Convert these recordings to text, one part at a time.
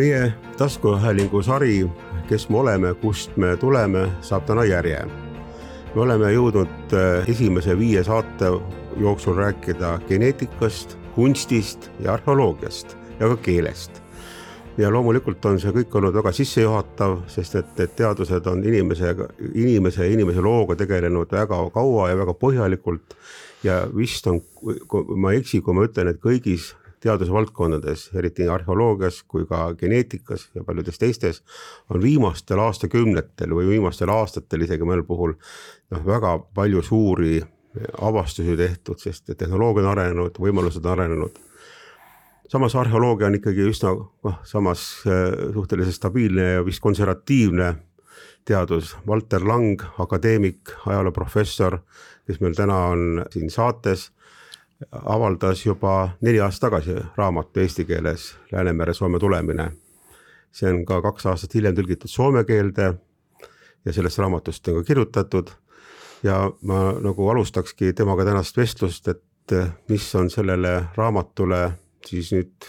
meie taskuhäälingu sari Kes me oleme, kust me tuleme, saab täna järje. me oleme jõudnud äh, esimese viie saate jooksul rääkida geneetikast, kunstist ja arheoloogiast ja ka keelest ja loomulikult on see kõik olnud väga sissejuhatav, sest et, et teadused on inimesega, inimese ja inimese looga tegelenud väga kaua ja väga põhjalikult. ja vist on, kui ma ei eksi, kui ma ütlen, et kõigis teadusvaldkondades, eriti nii arheoloogias kui ka geneetikas ja paljudes teistes, on viimastel aastakümnetel või viimastel aastatel isegi mõnel puhul noh, väga palju suuri avastusi tehtud, sest tehnoloogia on arenenud, võimalused on arenenud samas arheoloogia on ikkagi üsna noh, samas äh, suhteliselt stabiilne ja vist konservatiivne teadus. Valter Lang, akadeemik, ajalooprofessor, kes meil täna on siin saates, avaldas juba neli aastat tagasi raamatu eesti keeles Läänemere-Soome tulemine. see on ka kaks aastat hiljem tõlgitud soome keelde ja sellest raamatust on ka kirjutatud. ja ma nagu alustakski temaga tänast vestlust, et mis on sellele raamatule siis nüüd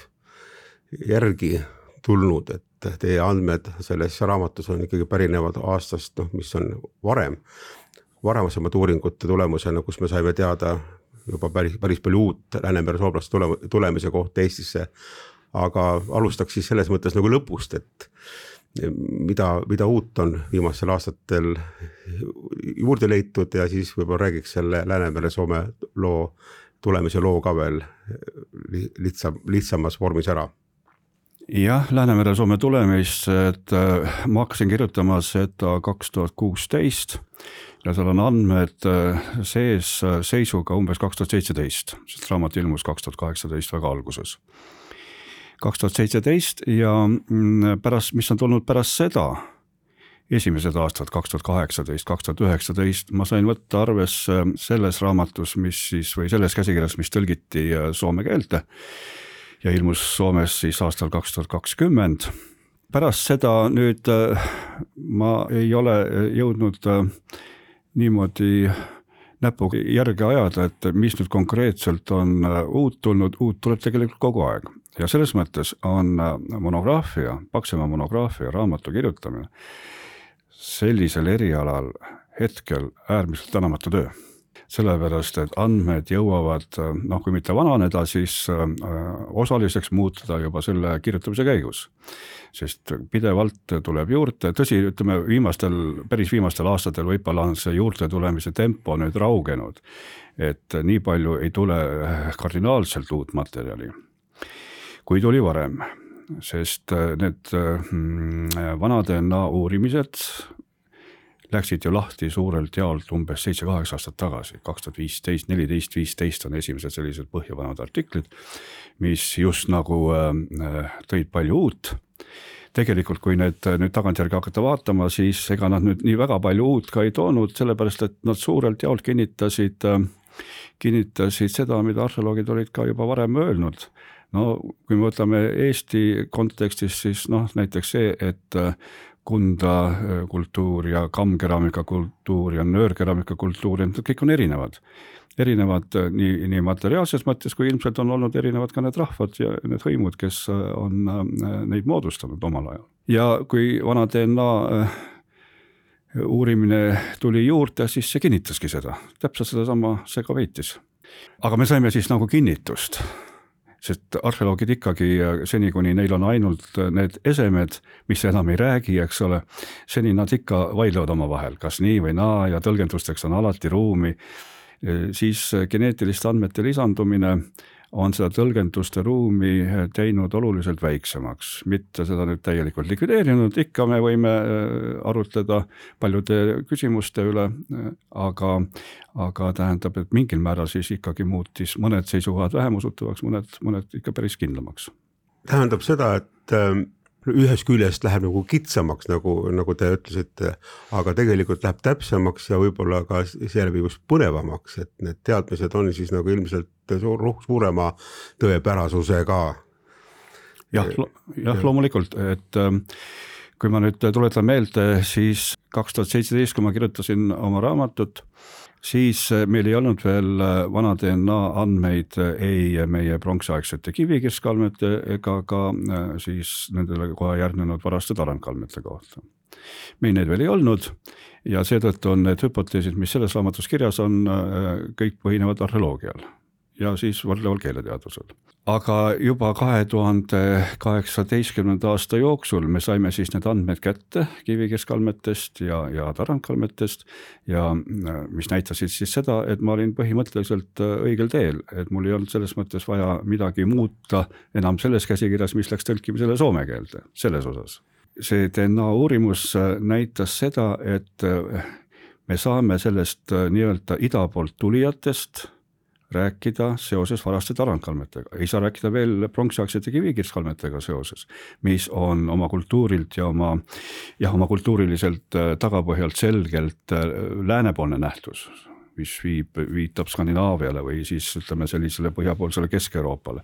järgi tulnud, et teie andmed selles raamatus on ikkagi pärinevad aastast, noh, mis on varem, varasemate uuringute tulemusena, kus me saime teada juba päris, päris palju uut Läänemere soomlaste tule, tulemise kohta Eestisse. aga alustaks siis selles mõttes nagu lõpust, et mida, mida uut on viimastel aastatel juurde leitud ja siis võib-olla räägiks selle Läänemere-Soome loo tulemise loo ka veel lihtsam, lihtsamas vormis ära jah, Läänemere-Soome tulemist, et äh, ma hakkasin kirjutama seda kaks tuhat kuusteist ja seal on andmed äh, sees äh, seisuga umbes kaks tuhat seitseteist, sest raamat ilmus kaks tuhat kaheksateist väga alguses. kaks tuhat seitseteist ja mm, pärast, mis on tulnud pärast seda esimesed aastad, kaks tuhat kaheksateist, kaks tuhat üheksateist, ma sain võtta arvesse selles raamatus, mis siis või selles käsikirjas, mis tõlgiti soome keelde ja ilmus Soomes siis aastal kaks tuhat kakskümmend. pärast seda nüüd äh, ma ei ole jõudnud äh, niimoodi näpuga järge ajada, et mis nüüd konkreetselt on uut tulnud, uut tuleb tegelikult kogu aeg. Ja selles mõttes on monograafia, Paksemaa monograafia raamatu kirjutamine sellisel erialal hetkel äärmiselt tänamatu töö sellepärast, et andmed jõuavad noh, kui mitte vananeda, siis äh, osaliseks muutuda juba selle kirjutamise käigus. sest pidevalt tuleb juurde, tõsi, ütleme viimastel, päris viimastel aastatel võib-olla on see juurde tulemise tempo nüüd raugenud. et nii palju ei tule kardinaalselt uut materjali, kui tuli varem sest äh, need äh, vana DNA uurimised läksid ju lahti suurelt jaolt umbes seitse-kaheksa aastat tagasi, kaks tuhat viisteist, neliteist, viisteist on esimesed sellised põhjapanevad artiklid, mis just nagu äh, tõid palju uut. Tegelikult, kui need nüüd tagantjärgi hakata vaatama, siis ega nad nüüd nii väga palju uut ka ei toonud, sellepärast et nad suurelt jaolt kinnitasid, kinnitasid seda, mida arheoloogid olid ka juba varem öelnud. No kui me võtame Eesti kontekstis, siis noh, näiteks see, et äh, Kunda kultuur ja kammkeraamika kultuur ja nöörkeraamika kultuur, need kõik on erinevad. erinevad nii, nii materiaalses mõttes, kui ilmselt on olnud erinevad ka need rahvad ja need hõimud, kes on neid moodustanud omal ajal. ja kui vana DNA uurimine tuli juurde, siis see kinnitaski seda, täpselt sedasama Sega väitis. aga me saime siis nagu kinnitust sest arheoloogid ikkagi seni, kuni neil on ainult need esemed, mis enam ei räägi, eks ole, seni nad ikka vaidlevad omavahel, kas nii või naa ja tõlgendusteks on alati ruumi, siis geneetiliste andmete lisandumine on seda tõlgenduste ruumi teinud oluliselt väiksemaks, mitte seda nüüd täielikult likvideerinud, ikka me võime äh, arutleda paljude küsimuste üle, aga, aga tähendab, et mingil määral siis ikkagi muutis mõned seisukohad vähem usutavaks, mõned, mõned ikka päris kindlamaks. tähendab seda, et ühest küljest läheb nagu kitsamaks, nagu, nagu te ütlesite, aga tegelikult läheb täpsemaks ja võib-olla ka seeläbi just põnevamaks, et need teadmised on siis nagu ilmselt suur, suurema tõepärasusega. jah, jah, loomulikult, et ähm, kui ma nüüd tuletan meelde, siis kaks tuhat seitseteist, kui ma kirjutasin oma raamatut, siis meil ei olnud veel vana DNA andmeid ei meie pronksiaegsete kivikirskkalmete ega ka siis nendele kohe järgnenud varaste tarandkalmete kohta. meil neid veel ei olnud ja seetõttu on need hüpoteesid, mis selles raamatus kirjas on, kõik põhinevad arheoloogial ja siis võrdleval keeleteadusel aga juba kahe tuhande kaheksateistkümnenda aasta jooksul me saime siis need andmed kätte kivikeskkalmetest ja, ja tarandkalmetest ja mis näitasid siis seda, et ma olin põhimõtteliselt õigel teel, et mul ei olnud selles mõttes vaja midagi muuta enam selles käsikirjas, mis läks tõlkimisele soome keelde, selles osas. see DNA uurimus näitas seda, et me saame sellest nii-öelda ida poolt tulijatest rääkida seoses varaste tarandkalmetega, ei saa rääkida veel pronksiaegsete kivikirtskalmetega seoses, mis on oma kultuurilt ja oma jah, oma kultuuriliselt äh, tagapõhjalt selgelt äh, läänepoolne nähtus, mis viib, viitab Skandinaaviale või siis ütleme sellisele põhjapoolsele Kesk-Euroopale.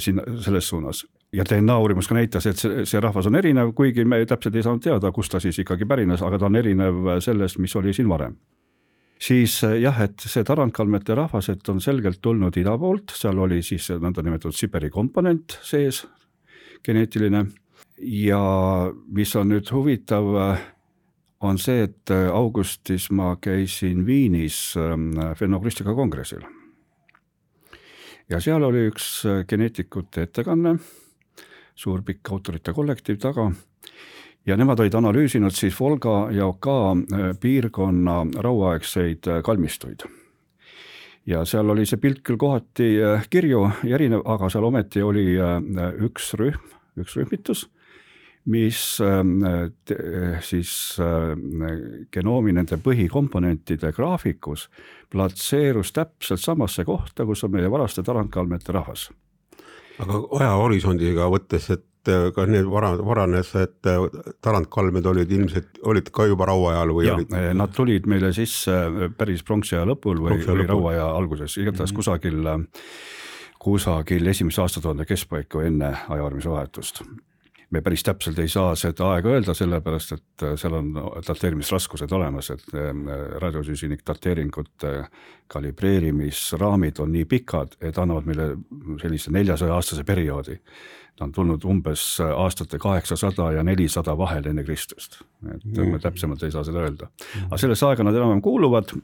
Sinna, selles suunas. ja DNA uurimus ka näitas, et see, see rahvas on erinev, kuigi me täpselt ei saanud teada, kust ta siis ikkagi pärines, aga ta on erinev sellest, mis oli siin varem siis eh, jah, et see tarandkalmete rahvas, et on selgelt tulnud ida poolt, seal oli siis nõndanimetatud Siberi komponent sees, geneetiline ja mis on nüüd huvitav, eh, on see, et eh, augustis ma käisin Viinis fenogristika kongressil. ja seal oli üks geneetikute ettekanne, suur pikk autorite kollektiiv taga ja nemad olid analüüsinud siis Volga ja Oka äh, piirkonna rauaaegseid äh, kalmistuid. ja seal oli see pilt küll kohati äh, kirju ja erinev, aga seal ometi oli üks rühm, üks rühmitus, mis siis genoomi nende põhikomponentide graafikus platseerus täpselt samasse kohta, kus on meie varaste tarandkalmete rahvas aga ajahorisondiga võttes, et et kas need vara, varanased äh, tarandkalmed olid ilmselt, olid ka juba rauaajal või ja, olid? Nad tulid meile sisse päris pronksiaja lõpul või, või rauaaja alguses, igatahes mm -hmm. kusagil, kusagil esimese aastatuhande keskpaiku enne ajaarmise vahetust me päris täpselt ei saa seda aega öelda, sellepärast et seal on dateerimisraskused olemas, et ähm, radiosüsinik dateeringute kalibreerimisraamid on nii pikad, et annavad meile sellise neljasaja aastase perioodi ta on tulnud umbes aastate kaheksasada ja nelisada vahel enne Kristust. et mm. me täpsemalt ei saa seda öelda, aga sellesse aega nad enam-vähem kuuluvad.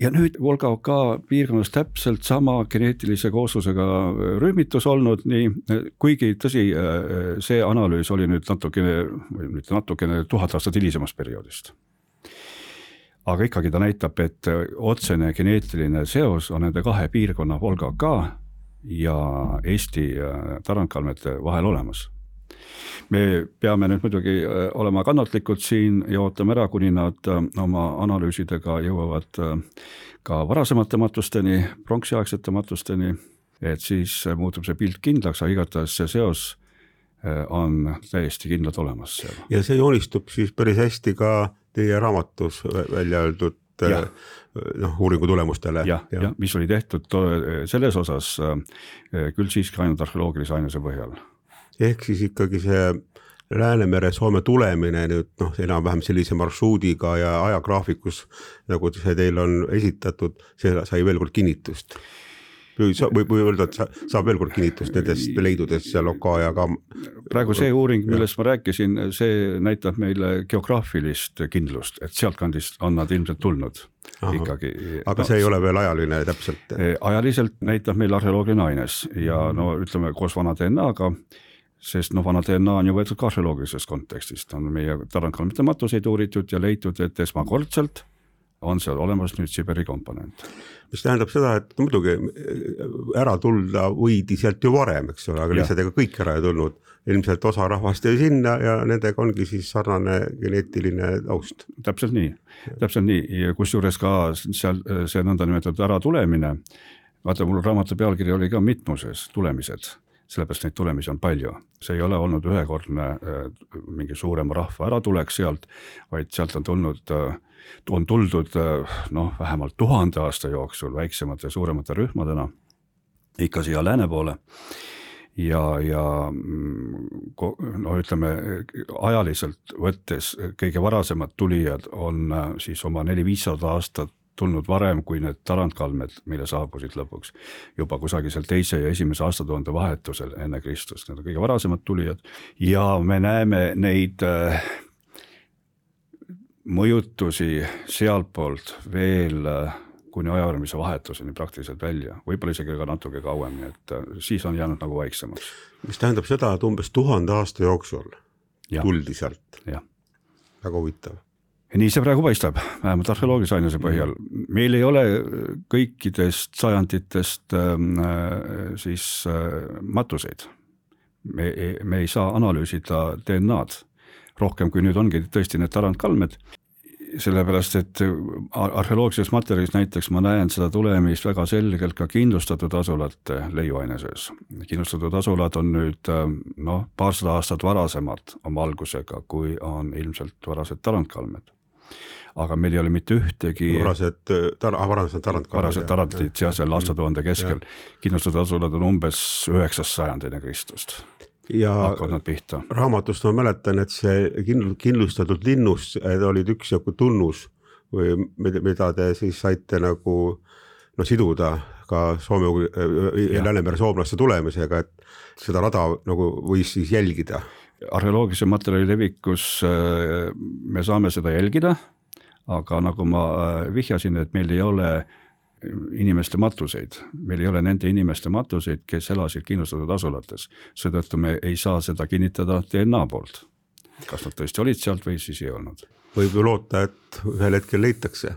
ja nüüd Volga-Oka piirkonnas täpselt sama geneetilise kooslusega rühmitus olnud, nii kuigi tõsi, see analüüs oli nüüd natukene, või mitte natukene, tuhat aastat hilisemast perioodist aga ikkagi ta näitab, et otsene geneetiline seos on nende kahe piirkonna Volga-Oka ja Eesti tarandkalmete vahel olemas. me peame nüüd muidugi äh, olema kannatlikud siin ja ootame ära, kuni nad äh, oma analüüsidega jõuavad äh, ka varasemate matusteni, pronksiaegsete matusteni, et siis muutub see pilt kindlaks, aga igatahes see seos on täiesti kindlalt olemas seal. ja see joonistub siis päris hästi ka teie raamatus välja öeldud ja noh, uuringu tulemustele. jah, ja, ja mis oli tehtud selles osas äh, küll siiski ainult arheoloogilise ainuse põhjal. ehk siis ikkagi see Läänemere Soome tulemine nüüd noh, enam-vähem sellise marsruudiga ja ajagraafikus, nagu see teil on esitatud, see sai veel kord kinnitust võib, võib öelda, et sa, saab veel kord kinnitust nendest leidudest seal Oka ja ka. praegu see uuring, millest ma rääkisin, see näitab meile geograafilist kindlust, et sealtkandist on nad ilmselt tulnud Aha. ikkagi. aga no, see ei ole veel ajaline täpselt? Ajaliselt näitab meil arheoloogiline aines ja no ütleme koos vana DNA-ga sest noh, vana DNA on ju võetud ka arheoloogilisest kontekstist, on meie tarandkalmite matuseid uuritud ja leitud, et esmakordselt on seal olemas nüüd Siberi komponent. Mis tähendab seda, et muidugi ära tulda võidi sealt ju varem, eks ole, aga lihtsalt ega kõik ära ei tulnud. ilmselt osa rahvast jäi sinna ja nendega ongi siis sarnane geneetiline taust. täpselt nii, täpselt nii. Ja kusjuures ka seal see nõndanimetatud äratulemine, vaata mul raamatu pealkiri oli ka mitmuses, tulemised sellepärast neid tulemisi on palju, see ei ole olnud ühekordne mingi suurema rahva äratulek sealt, vaid sealt on tulnud äh, on tuldud noh, vähemalt tuhande aasta jooksul väiksemate suuremate rühmadena ikka siia lääne poole. ja, ja mm, no ütleme ajaliselt võttes kõige varasemad tulijad on äh, siis oma neli-viissada aastat tulnud varem kui need tarandkalmed, mille saabusid lõpuks juba kusagil seal teise ja esimese aastatuhande vahetusel enne Kristust, need on kõige varasemad tulijad ja me näeme neid äh, mõjutusi sealtpoolt veel äh, kuni ajaarvamise vahetuseni praktiliselt välja, võib-olla isegi ka natuke kauem, nii et äh, siis on jäänud nagu vaiksemaks. mis tähendab seda, et umbes tuhande aasta jooksul ja. tuldi sealt. väga huvitav. Nii see praegu paistab, vähemalt arheoloogilise ainuse põhjal. meil ei ole kõikidest sajanditest ähm, äh, siis äh, matuseid. me, me ei saa analüüsida DNA-d rohkem kui nüüd ongi tõesti need tarandkalmed sellepärast, et arheoloogilises materjalis näiteks ma näen seda tulemist väga selgelt ka kindlustatud asulate leiuaine sees. kindlustatud asulad on nüüd noh, paarsada aastat varasemad oma algusega, kui on ilmselt varased tarandkalmed aga meil ei ole mitte ühtegi varased tar-, ah, varased tarandkalmed. varased tarandid jah, seal aastatuhande keskel, kindlustatud asulad on umbes üheksas sajand enne Kristust. Ja raamatust ma mäletan, et see kindlustatud linnus olid üks sihuke tunnus või mida te siis saite nagu noh, siduda ka Soome ja Läänemere soomlaste tulemisega, et seda rada nagu võis siis jälgida. Arheoloogilise materjali levikus äh, me saame seda jälgida, aga nagu ma äh, vihjasin, et meil ei ole äh, inimeste matuseid, meil ei ole nende inimeste matuseid, kes elasid kindlustatud asulates, seetõttu me ei saa seda kinnitada DNA poolt. kas nad tõesti olid sealt või siis ei olnud. võib ju loota, et ühel hetkel leitakse.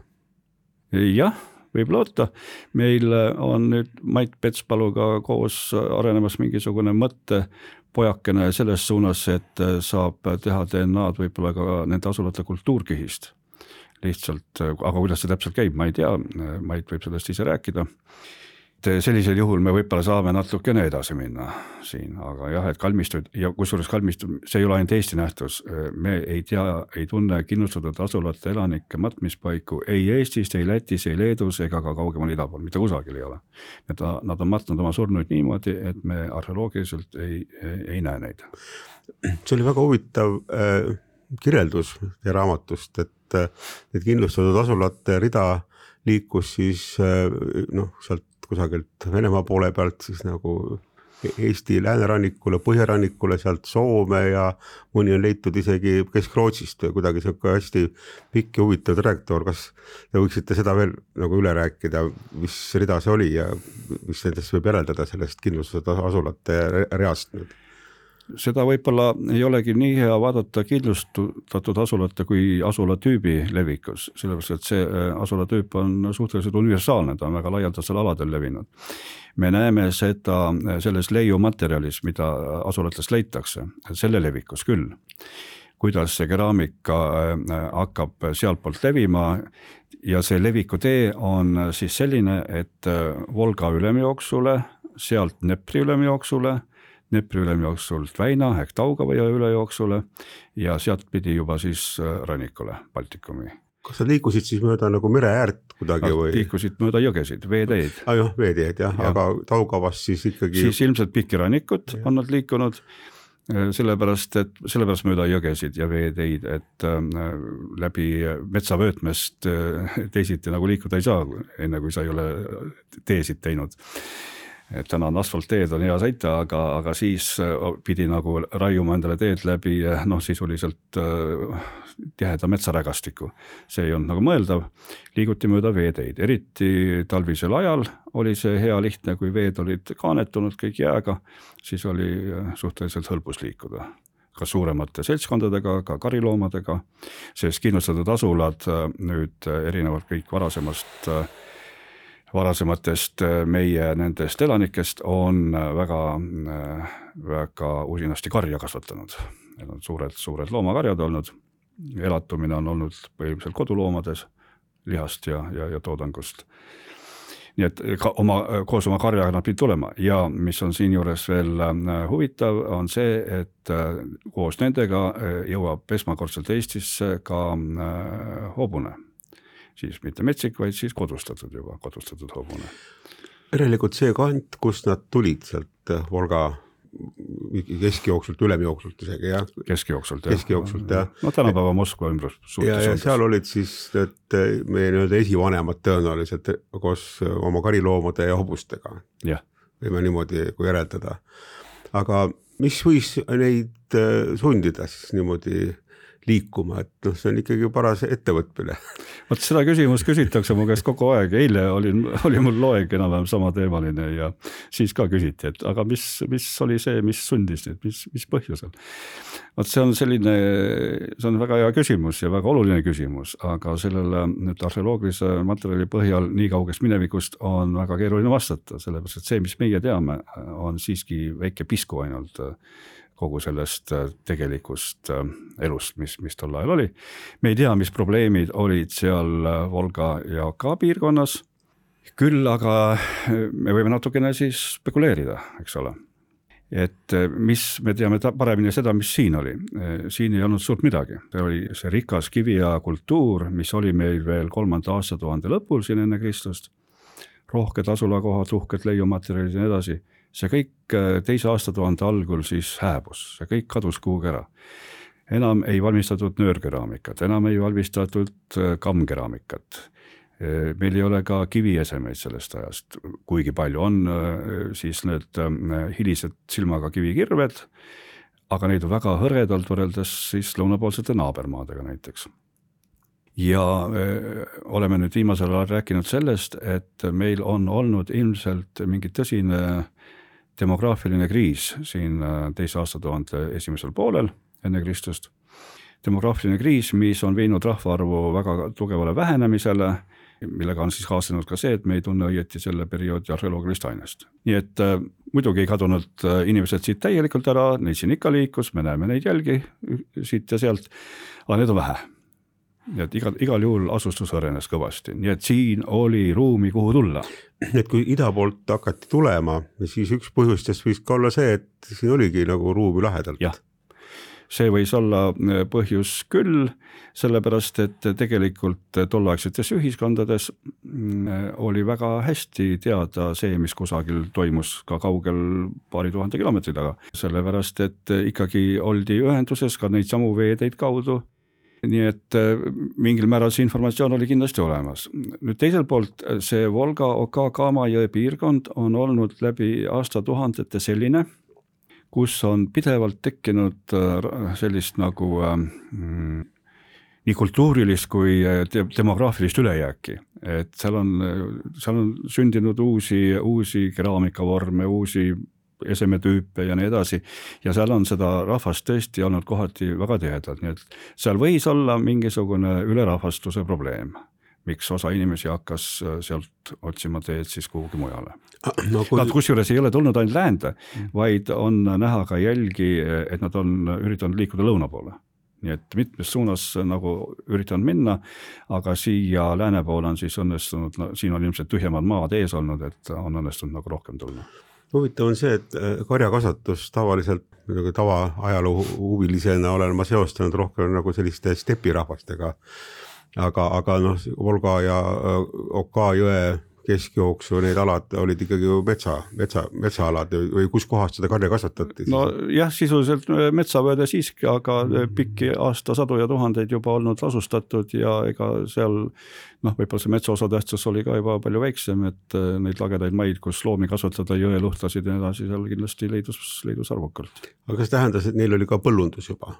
jah, võib loota, meil on nüüd Mait Petspaluga koos arenemas mingisugune mõttepojakene selles suunas, et saab teha DNA-d võib-olla ka nende asulate kultuurkihist. Lihtsalt, aga kuidas see täpselt käib, ma ei tea, Mait võib sellest ise rääkida. Et sellisel juhul me võib-olla saame natukene edasi minna siin, aga jah, et kalmistud ja kusjuures kalmistud, see ei ole ainult Eesti nähtus, me ei tea, ei tunne kindlustatud asulate elanike matmispaiku ei Eestist, ei Lätis, ei Leedus ega ka kaugemal ida pool, mitte kusagil ei ole. et nad on matnud oma surnuid niimoodi, et me arheoloogiliselt ei, ei, näe neid. see oli väga huvitav äh, kirjeldus teie raamatust, et need kindlustatud asulate rida liikus siis noh, sealt kusagilt Venemaa poole pealt siis nagu Eesti läänerannikule, põhjarannikule, sealt Soome ja mõni on leitud isegi Kesk-Rootsist või kuidagi sihuke hästi pikk ja huvitav trajektoor. kas te võiksite seda veel nagu üle rääkida, mis rida see oli ja mis nendest võib järeldada sellest kindlustatud asulate reast nüüd? Seda võib-olla ei olegi nii hea vaadata kindlustatud asulate kui asulatüübi levikus, sellepärast et see äh, asulatüüp on suhteliselt universaalne, ta on väga laialdastel aladel levinud. me näeme seda äh, selles leiumaterjalis, mida asulatest leitakse, selle levikus küll. kuidas see keraamika äh, hakkab sealtpoolt levima ja see levikutee on siis selline, et Volga ülemjooksule, sealt Dnepri ülemjooksule Dnepri ülemjooksult Väina ehk Daugava jõe ülejooksule ja sealtpidi juba siis äh, rannikule, Baltikumi kas nad liikusid siis mööda nagu mere äärt kuidagi või? liikusid mööda jõgesid, veeteid. aa ah, jah, veeteed jah ja., aga Daugavas siis ikkagi. siis ilmselt pikki rannikut ja. on nad liikunud, äh, sellepärast et, sellepärast mööda jõgesid ja veeteid, et äh, läbi metsavöötmest äh, teisiti nagu liikuda ei saa, enne kui sa ei ole teesid teinud et täna on asfaltteed, on hea sõita, aga, aga siis äh, pidi nagu raiuma endale teed läbi äh, noh, sisuliselt äh, tiheda metsarägastiku. see ei olnud nagu mõeldav, liiguti mööda veeteid, eriti talvisel ajal oli see hea lihtne, kui veed olid kaanetunud kõik jääga, siis oli suhteliselt hõlbus liikuda. Ka suuremate seltskondadega, ka kariloomadega, sest kindlustatud asulad nüüd erinevalt kõik varasemast äh, varasematest äh, meie nendest elanikest on äh, väga, äh, väga usinasti karja kasvatanud. Need on suured, suured loomakarjad olnud, elatumine on olnud põhiliselt koduloomades, lihast ja, ja, ja toodangust. nii et ka oma, koos oma karjaga nad pidid tulema ja mis on siinjuures veel huvitav, on see, et koos nendega jõuab esmakordselt Eestisse ka hobune siis mitte metsik, vaid siis kodustatud juba, kodustatud hobune. järelikult see kant, kust nad tulid sealt Volga keskjooksult, ülemjooksult isegi jah. keskjooksult jah. keskjooksult jah. no tänapäeva Moskva ümbrus. ja, ja seal olid siis need meie nii-öelda esivanemad tõenäoliselt koos oma kariloomade ja hobustega. võime niimoodi nagu järeldada. aga mis võis neid sundida siis niimoodi liikuma, et noh, see on ikkagi paras ettevõtmine. vot seda küsimust küsitakse mu käest kogu aeg, eile olin, oli mul loeng enam-vähem samateemaline ja siis ka küsiti, et aga mis, mis oli see, mis sundis neid, mis, mis põhjusel. vot see on selline, see on väga hea küsimus ja väga oluline küsimus, aga sellele nüüd arheoloogilise materjali põhjal nii kaugest minevikust on väga keeruline vastata, sellepärast et see, mis meie teame, on siiski väike pisku ainult kogu sellest äh, tegelikust äh, elust, mis, mis tol ajal oli. me ei tea, mis probleemid olid seal äh, Volga ja Oka piirkonnas, küll aga me võime natukene siis spekuleerida, eks ole. et mis, me teame paremini seda, mis siin oli, siin ei olnud suurt midagi, see oli see rikas kiviaja kultuur, mis oli meil veel kolmanda aastatuhande lõpul siin enne Kristust, rohked asulakohad, uhked leiumaterjalid ja nii edasi see kõik äh, teise aastatuhande algul siis hääbus, see kõik kadus kuhugi ära. enam ei valmistatud nöörkeraamikat, enam ei valmistatud äh, kammkeraamikat. Äh, meil ei ole ka kiviesemeid sellest ajast, kuigi palju on siis need hilised silmaga kivikirved, aga neid on väga hõredalt võrreldes siis lõunapoolsete naabermaadega näiteks ja oleme nüüd viimasel ajal rääkinud sellest, et meil on olnud ilmselt mingi tõsine demograafiline kriis siin äh, teise aastatuhande esimesel poolel enne Kristust. demograafiline kriis, mis on viinud rahvaarvu väga tugevale vähenemisele, millega on siis kaasnenud ka see, et me ei tunne õieti selle perioodi arheoloogilist ainest. nii et äh, muidugi ei kadunud äh, inimesed siit täielikult ära, neid siin ikka liikus, me näeme neid jälgi siit ja sealt, aga neid on vähe nii et igal, igal juhul asustus arenes kõvasti, nii et siin oli ruumi, kuhu tulla. et kui ida poolt hakati tulema, siis üks põhjustest võis ka olla see, et siin oligi nagu ruumi lähedalt. jah, see võis olla äh, põhjus küll, sellepärast et tegelikult tolleaegsetes ühiskondades mm, oli väga hästi teada see, mis kusagil toimus ka kaugel paari tuhande kilomeetri taga, sellepärast et ikkagi oldi ühenduses ka neid samu veeteid kaudu nii et äh, mingil määral see informatsioon oli kindlasti olemas. nüüd teiselt poolt äh, see Volga, Oka, Kama jõe piirkond on olnud läbi aastatuhandete selline, kus on pidevalt tekkinud äh, sellist nagu mm, nii kultuurilist kui demograafilist ülejääki, et seal on, seal on sündinud uusi, uusi keraamikavorme, uusi esemetüüpe ja nii edasi. ja seal on seda rahvast tõesti olnud kohati väga tihedalt, nii et seal võis olla mingisugune ülerahvastuse probleem miks osa inimesi hakkas äh, sealt otsima teed siis kuhugi mujale ah, no,. Kui... Nad kusjuures ei ole tulnud ainult läände mm., vaid on näha ka jälgi, et nad on üritanud liikuda lõuna poole. nii et mitmes suunas nagu üritanud minna, aga siia lääne poole on siis õnnestunud no,, siin on ilmselt tühjemad maad ees olnud, et on õnnestunud nagu rohkem tulla huvitav on see, et äh, karjakasvatus tavaliselt muidugi tavaajaloo huvilisena olen ma seostanud rohkem nagu selliste stepirahvastega. aga, aga noh, Volga ja äh, Oka jõe keskjooksu need alad olid ikkagi ju metsa, metsa, metsaalad või kuskohast seda karja kasvatati? nojah, sisuliselt äh, metsavööde siiski, aga mm. pikki aastasadu ja tuhandeid juba olnud asustatud ja ega seal noh, võib-olla see metsa osatähtsus oli ka juba palju väiksem, et äh, neid lagedaid maid, kus loomi kasvatada, jõeluhtasid ja nii edasi, seal kindlasti leidus, leidus arvukalt. aga kas tähendas, et neil oli ka põllundus juba?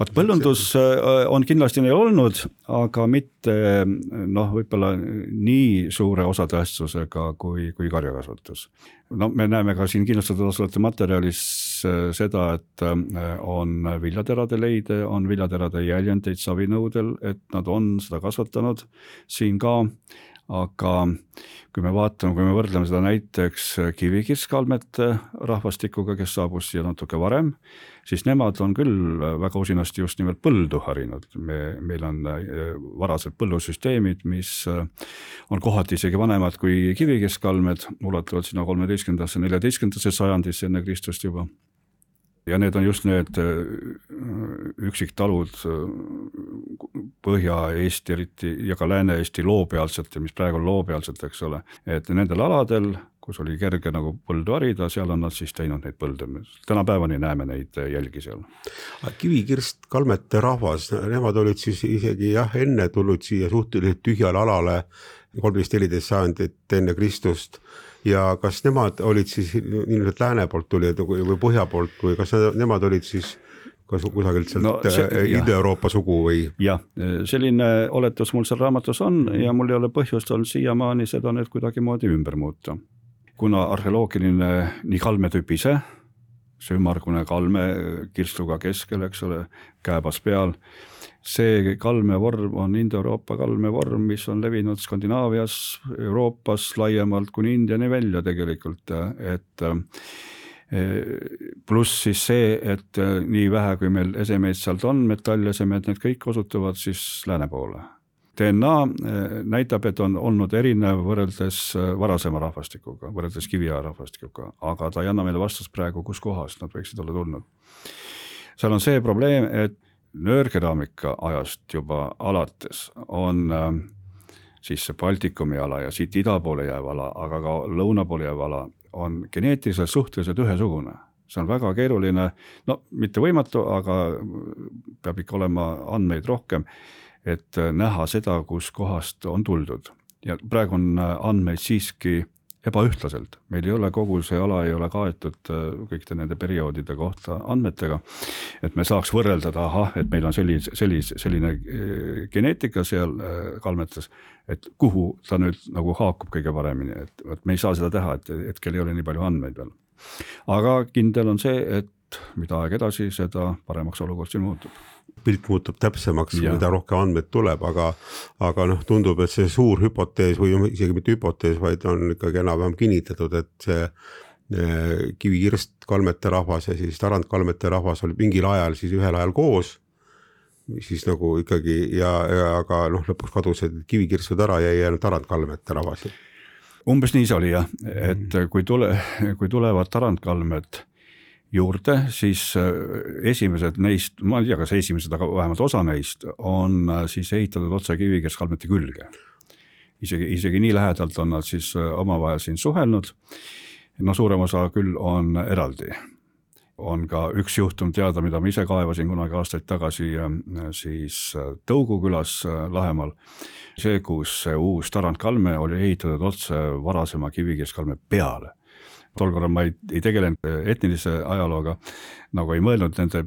Vot põllundus äh, on kindlasti neil olnud, aga mitte noh, võib-olla nii suure osatähtsusega kui, kui karjakasvatus. no me näeme ka siin kindlustatud asulate materjalis äh, seda, et äh, on viljaterade leide, on viljaterade jäljendeid savinõudel, et nad on seda kasvatanud siin ka aga kui me vaatame, kui me võrdleme seda näiteks kivikirskaldmete rahvastikuga, kes saabus siia natuke varem, siis nemad on küll väga usinasti just nimelt põldu harinud. me, meil on äh, varased põllusüsteemid, mis äh, on kohati isegi vanemad kui kivikirskaldmed, ulatuvad sinna kolmeteistkümnendasse, neljateistkümnendasse sajandisse enne Kristust juba ja need on just need äh, üksiktalud äh, Põhja-Eesti eriti ja ka Lääne-Eesti loopealsete, mis praegu on loopealsed, eks ole, et nendel aladel, kus oli kerge nagu põldu harida, seal on nad siis teinud neid põlde, tänapäevani näeme neid jälgi seal. Kivikirst kalmete rahvas, nemad olid siis isegi jah, enne tulnud siia suhteliselt tühjale alale, kolmteist, neliteist sajandit enne Kristust ja kas nemad olid siis nii-öelda lääne poolt tulijad või põhja poolt või kas nemad olid siis kas kusagilt sealt no, äh, Ida-Euroopa sugu või? jah, selline oletus mul seal raamatus on ja mul ei ole põhjust olnud siiamaani seda nüüd kuidagimoodi ümber muuta. kuna arheoloogiline nii kalmetüüp ise, see ümmargune kalme kirstuga keskel, eks ole, kääbas peal, see kalmevorm on Indoeuroopa kalmevorm, mis on levinud Skandinaavias, Euroopas laiemalt kuni Indiani välja tegelikult, et pluss siis see, et äh, nii vähe, kui meil esemeid sealt on, metallesemed, need kõik osutuvad siis lääne poole. DNA äh, näitab, et on olnud erinev võrreldes äh, varasema rahvastikuga, võrreldes kiviaja rahvastikuga, aga ta ei anna meile vastust praegu, kuskohast nad võiksid olla tulnud. seal on see probleem, et nöörkeraamika ajast juba alates on siis see Baltikumi ala ja siit ida poole jääv ala, aga ka lõuna poole jääv ala on geneetiliselt suhteliselt ühesugune. see on väga keeruline, no mitte võimatu, aga peab ikka olema andmeid rohkem, et näha seda, kuskohast on tuldud ja praegu on andmeid siiski ebaühtlaselt, meil ei ole kogu see ala ei ole kaetud äh, kõikide nende perioodide kohta andmetega. et me saaks võrrelda, et ahah, et meil on sellise, sellise, selline äh, geneetika seal äh, kalmetes, et kuhu ta nüüd nagu haakub kõige paremini, et vot me ei saa seda teha, et hetkel ei ole nii palju andmeid veel. aga kindel on see, et mida aeg edasi, seda paremaks olukord siin muutub pilt muutub täpsemaks, mida rohkem andmeid tuleb, aga, aga noh, tundub, et see suur hüpotees või isegi mitte hüpotees, vaid on ikkagi enam-vähem kinnitatud, et see eh, kivikirst kalmete rahvas ja siis tarandkalmete rahvas oli mingil ajal siis ühel ajal koos. siis nagu ikkagi ja, ja aga noh, lõpuks kadusid kivikirstud ära, jäi ainult tarandkalmete rahvas. umbes nii see oli jah, et kui tule, kui tulevad tarandkalmed juurde, siis äh, esimesed neist, ma ei tea, kas esimesed, aga vähemalt osa neist on äh, siis ehitatud otse kivikeskkalmete külge. isegi, isegi nii lähedalt on nad siis äh, omavahel siin suhelnud. no suurem osa küll on eraldi. on ka üks juhtum teada, mida ma ise kaevasin kunagi aastaid tagasi siis Tõugu külas Lahemaal. see, kus uus tarandkalme oli ehitatud otse varasema kivikeskkalme peale tol korral ma ei, ei tegelenud etnilise ajalooga, nagu ei mõelnud nende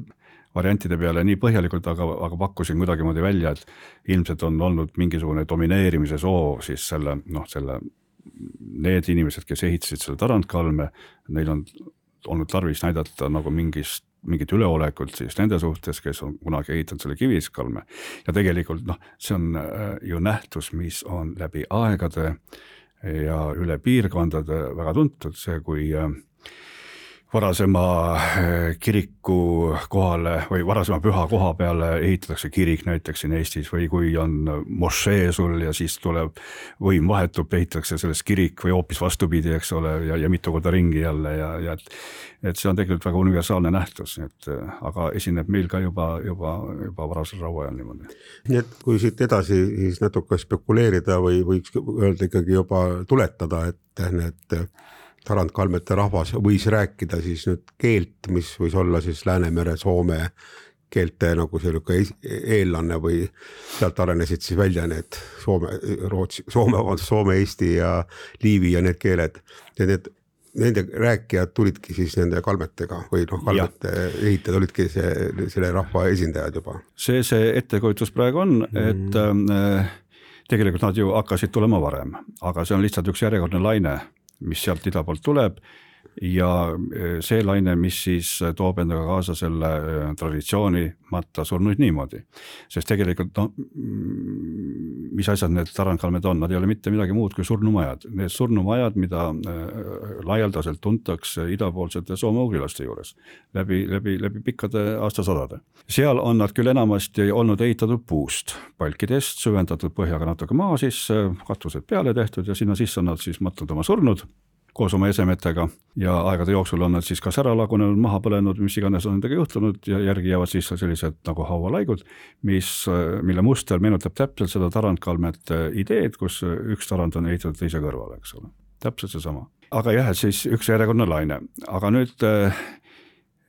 variantide peale nii põhjalikult, aga, aga pakkusin kuidagimoodi välja, et ilmselt on olnud mingisugune domineerimise soov siis selle noh, selle, need inimesed, kes ehitasid selle tarandkalme, neil on olnud tarvis näidata nagu mingist mingit üleolekut siis nende suhtes, kes on kunagi ehitanud selle kiviskalme. Ja tegelikult noh, see on äh, ju nähtus, mis on läbi aegade äh, ja üle piirkondade väga tuntud, see kui äh, varasema äh, kiriku kohale või varasema püha koha peale ehitatakse kirik näiteks siin Eestis või kui on mošee sul ja siis tuleb, võim vahetub, ehitatakse sellest kirik või hoopis vastupidi, eks ole, ja, ja mitu korda ringi jälle ja, ja et et see on tegelikult väga universaalne nähtus, et aga esineb meil ka juba, juba, juba varasel rauaajal niimoodi. nii et kui siit edasi siis natuke spekuleerida või võiks öelda ikkagi juba tuletada, et need tarandkalmete rahvas võis rääkida siis nüüd keelt, mis võis olla siis Läänemere, Soome keelte nagu selline eellanne või sealt arenesid siis välja need Soome, Rootsi, Soome, vabandust, Soome, Eesti ja Liivi ja need keeled ja need nende rääkijad tulidki siis nende kalmetega või noh, kalmete ehitajad olidki see, selle rahva esindajad juba. see, see ettekujutus praegu on, et mm. äh, tegelikult nad ju hakkasid tulema varem, aga see on lihtsalt üks järjekordne laine mis sealt ida poolt tuleb ja e, see laine, mis siis toob endaga kaasa selle e, traditsiooni matta surnuid niimoodi. sest tegelikult noh, mm, mis asjad need tarandkalmed on, nad ei ole mitte midagi muud kui surnumajad, need surnumajad, mida e, laialdaselt tuntakse idapoolsete soome-ugrilaste juures läbi, läbi, läbi pikkade aastasadade. seal on nad küll enamasti olnud ehitatud puust, palkidest, süvendatud põhjaga natuke maa sisse, katused peale tehtud ja sinna sisse on nad siis matnud oma surnud koos oma esemetega ja aegade jooksul on nad siis kas ära lagunenud, maha põlenud, mis iganes on nendega juhtunud ja järgi jäävad siis sellised nagu haualaigud, mis, mille muster meenutab täpselt seda tarandkalmete ideed, kus üks tarand on ehitatud teise kõrvale, eks ole. Täpselt seesama. aga jah, et siis üks järjekordne aga nüüd äh,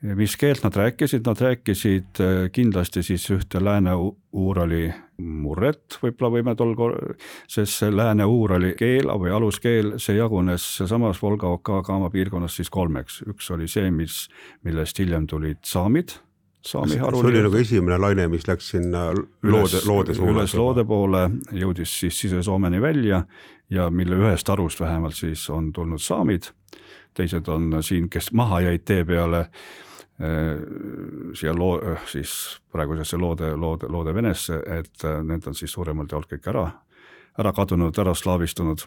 mis keelt nad rääkisid, nad rääkisid äh, kindlasti siis ühte Lääne-Uurali murret, võib-olla võime tol korral, sest see Lääne-Uurali keel või aluskeel, see jagunes sealsamas Volga-Oka-Kama piirkonnas siis kolmeks, üks oli see, mis, millest hiljem tulid saamid saami haru. see oli nagu esimene laine, mis läks sinna loode, loode suunas. üles loode poole, jõudis siis Sise-Soomeni välja ja mille ühest harust vähemalt siis on tulnud saamid. teised on siin, kes maha jäid tee peale siia loo, äh, siis praegusesse loode, loode, loode Venesse, et äh, need on siis suuremalt jaolt kõik ära, ära kadunud, ära slaavistunud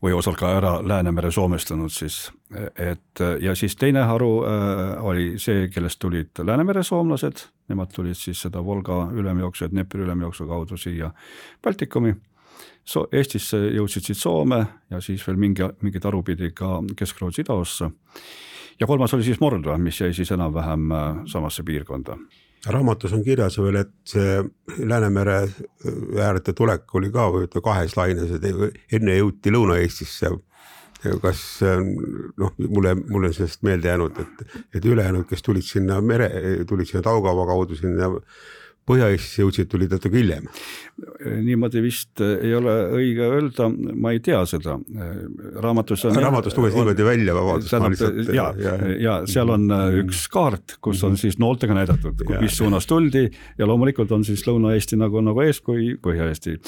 või osalt ka ära Läänemere soomestunud siis, et ja siis teine haru äh, oli see, kellest tulid Läänemere soomlased, nemad tulid siis seda Volga ülemjooksu ja Dnepri ülemjooksu kaudu siia Baltikumi so,. Eestisse jõudsid siit Soome ja siis veel mingi, mingit haru pidi ka Kesk-Rootsi idaossa ja kolmas oli siis Mordva, mis jäi siis enam-vähem äh, samasse piirkonda raamatus on kirjas veel, et see Läänemere äärde tulek oli ka ütleme kahes laines, et enne jõuti Lõuna-Eestisse. kas noh, mulle, mulle on sellest meelde jäänud, et, et ülejäänud, kes tulid sinna mere, tulid sinna Taugava kaudu sinna Põhja-Eestisse jõudsid, tulid natuke hiljem. niimoodi vist ei ole õige öelda, ma ei tea seda, raamatus on. raamatust luges niimoodi välja, vabandust. ja, ja, ja seal on mm. üks kaart, kus on siis nooltega näidatud, mis suunas tuldi ja loomulikult on siis Lõuna-Eesti nagu, nagu eeskuju Põhja-Eesti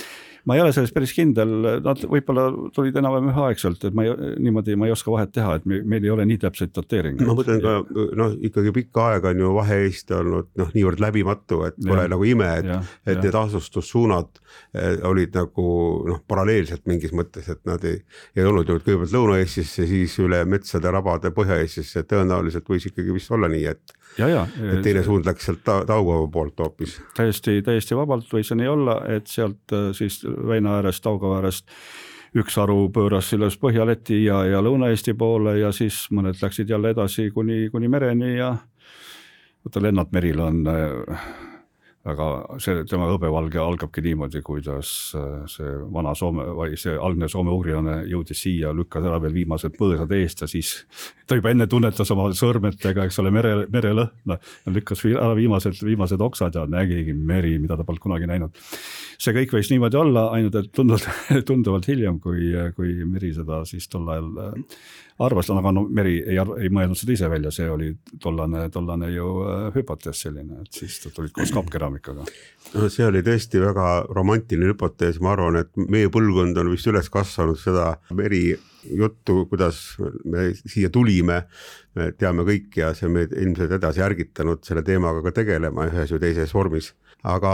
ma ei ole selles päris kindel, nad võib-olla tulid enam-vähem üheaegselt, et ma ei, niimoodi ma ei oska vahet teha, et meil ei ole nii täpseid dateeringuid. ma mõtlen ka noh, ikkagi pikka aega on ju Vahe-Eesti olnud noh, niivõrd läbimatu, et pole ja, nagu ime, et, et ja. need asustussuunad eh, olid nagu noh, paralleelselt mingis mõttes, et nad ei, ei olnud ju kõigepealt Lõuna-Eestisse, siis üle metsade, rabade Põhja-Eestisse, tõenäoliselt võis ikkagi vist olla nii, et. Et teine suund läks sealt ta, Taugava poolt hoopis. täiesti, täiesti vabalt võis see nii olla, et sealt äh, siis väina äärest, Taugava äärest üks haru pööras selles Põhja-Läti ja, ja Lõuna-Eesti poole ja siis mõned läksid jälle edasi kuni, kuni mereni ja vaata Lennart Meril on äh, aga see, tema hõbevalge algabki niimoodi, kuidas äh, see vana Soome või see algne soome-ugrilane jõudis siia, lükkas ära veel viimased põõsad eest ja siis ta juba enne tunnetas oma sõrmedega, eks ole, mere, merelõhna. lükkas ära viimased, viimased oksad ja nägigi meri, mida ta polnud kunagi näinud. see kõik võis niimoodi olla, ainult et tunduvalt, tunduvalt hiljem, kui, kui Meri seda siis tol ajal äh, arvas, aga no Meri ei, ei mõelnud seda ise välja, see oli tollane, tollane ju äh, hüpotees selline, et siis tulid koos kappkeraamikaga. no see oli tõesti väga romantiline hüpotees, ma arvan, et meie põlvkond on vist üles kasvanud seda Meri juttu, kuidas me siia tulime, me teame kõik ja see on meid ilmselt edasi ärgitanud selle teemaga ka tegelema ühes või teises vormis aga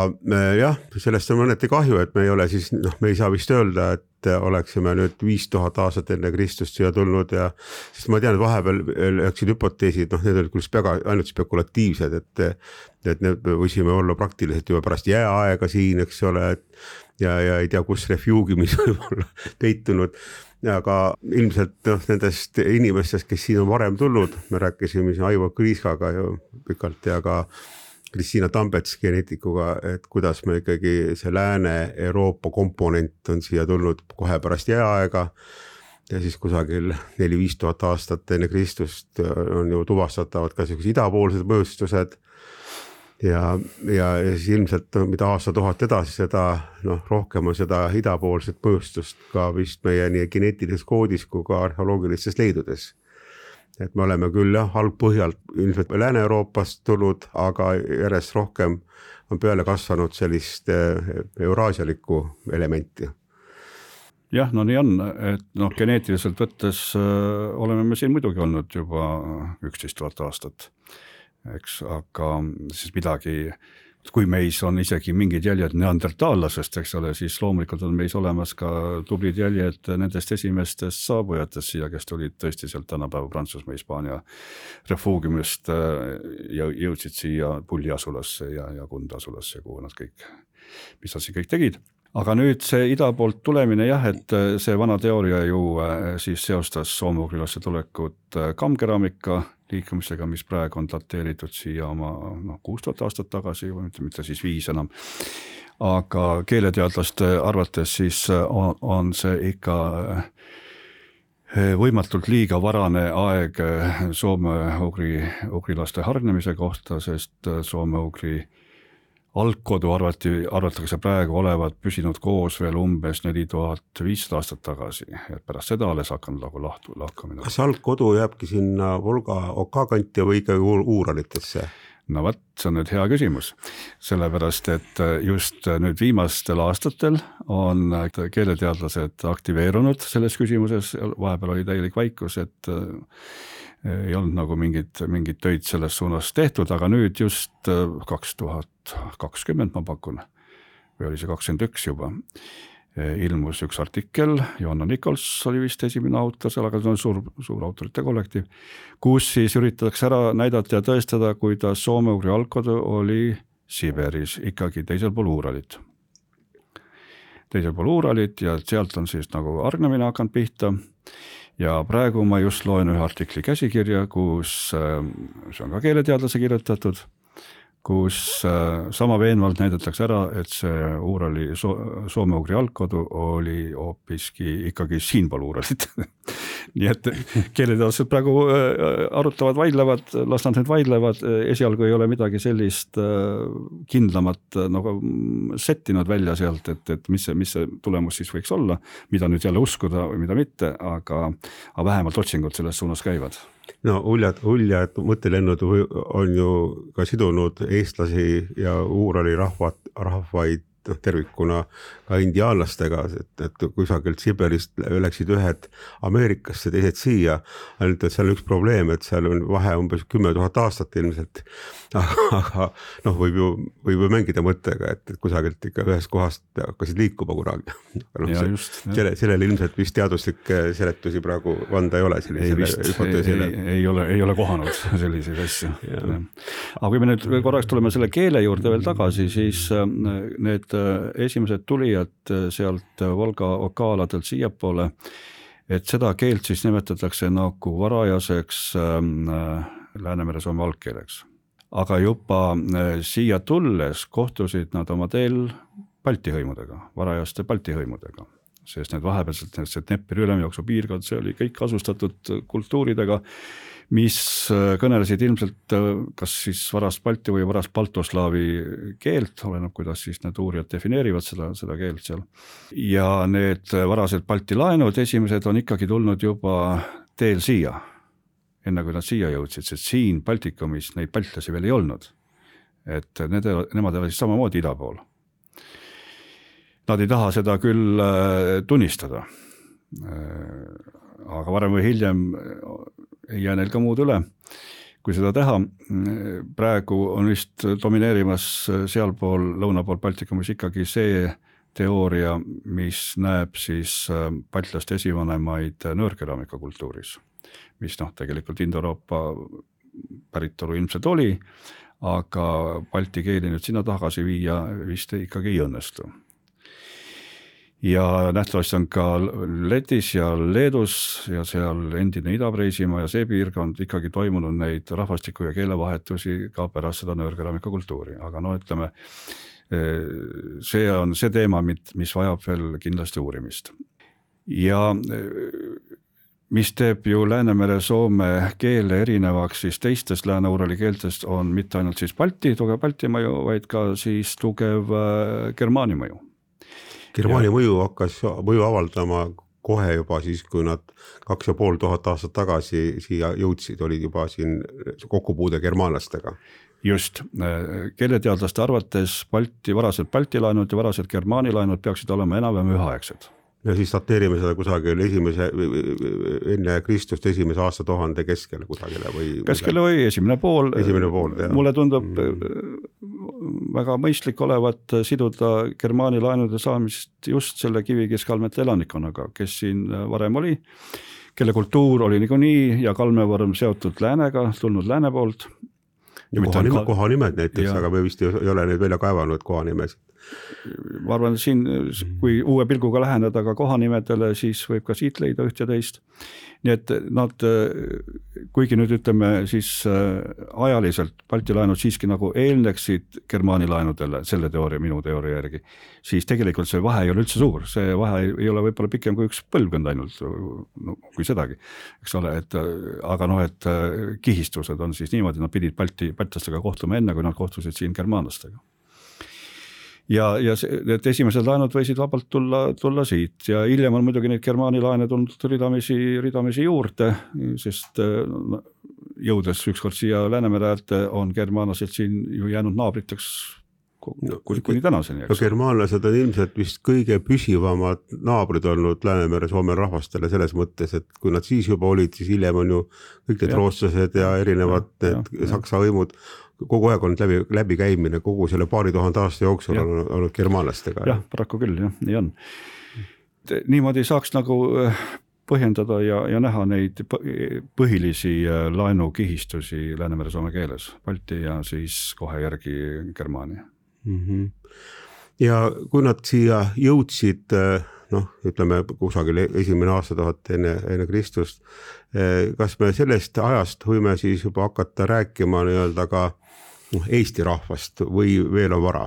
jah, sellest on mõneti kahju, et me ei ole siis noh, me ei saa vist öelda, et oleksime nüüd viis tuhat aastat enne Kristust siia tulnud ja sest ma tean, et vahepeal läksid hüpoteesid, noh, need olid küll väga ainult spekulatiivsed, et et need võisime olla praktiliselt juba pärast jääaega siin, eks ole, et ja, ja ei tea, kus refuugiumis võib olla peitunud. Aga ilmselt noh, nendest inimestest, kes siin on varem tulnud, me rääkisime siin Aivo Kriiskaga ju pikalt ja ka Kristiina Tambets geneetikuga, et kuidas me ikkagi see Lääne-Euroopa komponent on siia tulnud kohe pärast jääaega. ja siis kusagil neli-viis tuhat aastat enne Kristust on ju tuvastatavad ka siuksed idapoolsed mõjustused. ja, ja, ja siis ilmselt mida aastatuhat edasi, seda noh, rohkem on seda idapoolset mõjustust ka vist meie nii geneetilises koodis kui ka arheoloogilistes leidudes et me oleme küll jah, algpõhjalt ilmselt Lääne-Euroopast tulnud, aga järjest rohkem on peale kasvanud sellist eh, euraasialikku elementi. jah, no nii on, et noh, geneetiliselt võttes äh, oleme me siin muidugi olnud juba üksteist tuhat aastat, eks, aga siis midagi kui meis on isegi mingid jäljed neandertaallasest, eks ole, siis loomulikult on meis olemas ka tublid jäljed nendest esimestest saabujatest siia, kes tulid tõesti sealt tänapäeva Prantsusmaa, Hispaania refuugiumist äh, ja jõudsid siia Pulli asulasse ja, ja Kunda asulasse, kuhu nad kõik, mis nad siin kõik tegid. Aga nüüd see ida poolt tulemine jah, et see vana teooria ju äh, siis seostas soome-ugrilaste tulekut äh, kammkeraamika liikumisega, mis praegu on dateeritud siia oma noh, kuus tuhat aastat tagasi või mitte, mitte siis viis enam. aga keeleteadlaste arvates siis on, on see ikka võimatult liiga varane aeg soome-ugri, ugrilaste hargnemise kohta, sest soome-ugri algkodu arvati, arvatakse praegu olevat püsinud koos veel umbes neli tuhat viissada aastat tagasi, et pärast seda alles hakanud nagu lahtu, lahkamine. kas algkodu jääbki sinna Volga oka kanti või ikkagi Uuralitesse? no vot, see on nüüd hea küsimus, sellepärast et just nüüd viimastel aastatel on keeleteadlased aktiveerunud selles küsimuses, vahepeal oli täielik vaikus, et ei olnud nagu mingit, mingeid töid selles suunas tehtud, aga nüüd just äh, kaks tuhat kakskümmend ma pakun, või oli see kakskümmend üks juba, äh, ilmus üks artikkel, Johanna Nichols oli vist esimene autor seal, aga see on suur, suur autorite kollektiiv, kus siis üritatakse ära näidata ja tõestada, kuidas soome-ugri algkodu oli Siberis ikkagi teisel pool Uuralit. teisel pool Uuralit ja sealt on siis nagu hargnemine hakanud pihta ja praegu ma just loen ühe artikli käsikirja, kus, äh, see on ka keeleteadlase kirjutatud, kus äh, sama veenvalt näidatakse ära, et see Uurali so soome-ugri algkodu oli hoopiski ikkagi siinpool Uuralit nii et keeleteadlased praegu äh, arutavad, vaidlevad, las nad nüüd vaidlevad, esialgu ei ole midagi sellist kindlamat nagu settinud välja sealt, et, et mis see, mis see tulemus siis võiks olla, mida nüüd jälle uskuda või mida mitte, aga, aga vähemalt otsingud selles suunas käivad. No uljad, uljad mõttelennud on ju ka sidunud eestlasi ja Uurali rahvad, rahvaid noh, tervikuna ka indiaanlastega, et, et kusagilt Siberist läksid ühed Ameerikasse, teised siia. ainult, et seal on üks probleem, et seal on vahe umbes kümme tuhat aastat ilmselt. aga noh, võib ju, võib ju mängida mõttega, et, et kusagilt ikka ühest kohast hakkasid liikuma kunagi. No, ja, just, selle, sellele ilmselt vist teaduslikke seletusi praegu anda ei ole. ei vist, ei, ole, ei ole kohanud selliseid asju. aga kui me nüüd korraks tuleme selle keele juurde veel tagasi, siis äh, need esimesed tulijad äh, sealt Volga okaaladelt siiapoole, et seda keelt siis nimetatakse nagu varajaseks Läänemere-Soome algkeeleks aga juba äh, siia tulles kohtusid nad oma teel Balti hõimudega, varajaste Balti hõimudega, sest need vahepealsed, see Dnepri ülemjooksu piirkond, see oli kõik asustatud kultuuridega, mis äh, kõnelesid ilmselt äh, kas siis varast balti või varast baltoslaavi keelt, oleneb, kuidas siis need uurijad defineerivad seda, seda keelt seal. ja need varased Balti laenud, esimesed on ikkagi tulnud juba teel siia enne kui nad siia jõudsid, sest siin Baltikumis neid baltlasi veel ei olnud. et need, nemad elasid samamoodi ida pool. Nad ei taha seda küll äh, tunnistada. Äh, aga varem või hiljem ei jää neil ka muud üle, kui seda teha. praegu on vist domineerimas sealpool, lõuna pool Baltikumis ikkagi see teooria, mis näeb siis äh, baltlaste esivanemaid nöörkeraamika kultuuris mis noh, tegelikult Indooroopa päritolu ilmselt oli, aga balti keeli nüüd sinna tagasi viia vist ikkagi ei õnnestu. Ja nähtavasti on ka Lätis ja Leedus ja seal endine Ida-Preisimaa ja see piirkond ikkagi toimunud neid rahvastiku ja keelevahetusi ka pärast seda nöörkeraamika kultuuri, aga no ütleme, see on see teema, mis vajab veel kindlasti uurimist ja mis teeb ju Läänemere-Soome keele erinevaks siis teistest Lääne-Urali keeltest, on mitte ainult siis Balti, tugev Balti mõju, vaid ka siis tugev äh, Germaani mõju. Germaani ja... mõju hakkas mõju avaldama kohe juba siis, kui nad kaks ja pool tuhat aastat tagasi siia jõudsid, olid juba siin kokkupuude germaanlastega. Just, keeleteadlaste arvates Balti, varased Balti laenud ja varased Germaani laenud peaksid olema enam-vähem üheaegsed ja siis dateerime seda kusagil esimese, enne Kristust esimese aastatuhande keskele kusagile või? keskele või esimene pool. esimene pool, jah. mulle tundub mm. väga mõistlik olevat siduda Germaani laenude saamist just selle Kivi-Keskkalmete elanikkonnaga, kes siin varem oli, kelle kultuur oli niikuinii ja kalmevorm seotud läänega, tulnud lääne poolt. ja kohanimed, kohanimed näiteks, aga me vist ei ole neid välja kaevanud, kohanimesid ma arvan, et siin, kui uue pilguga läheneda ka kohanimedele, siis võib ka siit leida üht ja teist. nii et nad, kuigi nüüd ütleme siis äh, ajaliselt Balti laenud siiski nagu eelneksid Germaani laenudele, selle teooria, minu teooria järgi, siis tegelikult see vahe ei ole üldse suur, see vahe ei ole võib-olla pikem kui üks põlvkond ainult, no kui sedagi, eks ole, et aga noh, et kihistused on siis niimoodi, nad pidid Balti, baltlastega kohtuma enne, kui nad kohtusid siin germaanlastega ja, ja need esimesed laenud võisid vabalt tulla, tulla siit. Ja hiljem on muidugi neid Germaani laene tulnud ridamisi, ridamisi juurde, sest jõudes ükskord siia Läänemere äärde, on germaanlased siin ju jäänud naabriteks no, kuni, kuni tänaseni. no germaanlased on ilmselt vist kõige püsivamad naabrid olnud Läänemere Soome rahvastele selles mõttes, et kui nad siis juba olid, siis hiljem on ju kõik need rootslased ja erinevad ja, need ja, saksa võimud kogu aeg olnud läbi, läbikäimine kogu selle paari tuhande aasta jooksul on olnud germaanlastega. jah, paraku küll jah, nii on. niimoodi saaks nagu äh, põhjendada ja, ja näha neid põhilisi äh, laenukihistusi Läänemere-Soome keeles, Balti ja siis kohe järgi Germaania mm. -hmm. ja kui nad siia jõudsid äh, noh, ütleme kusagil esimene aastatuhat enne, enne Kristust. kas me sellest ajast võime siis juba hakata rääkima nii-öelda ka noh, Eesti rahvast või veel on vara?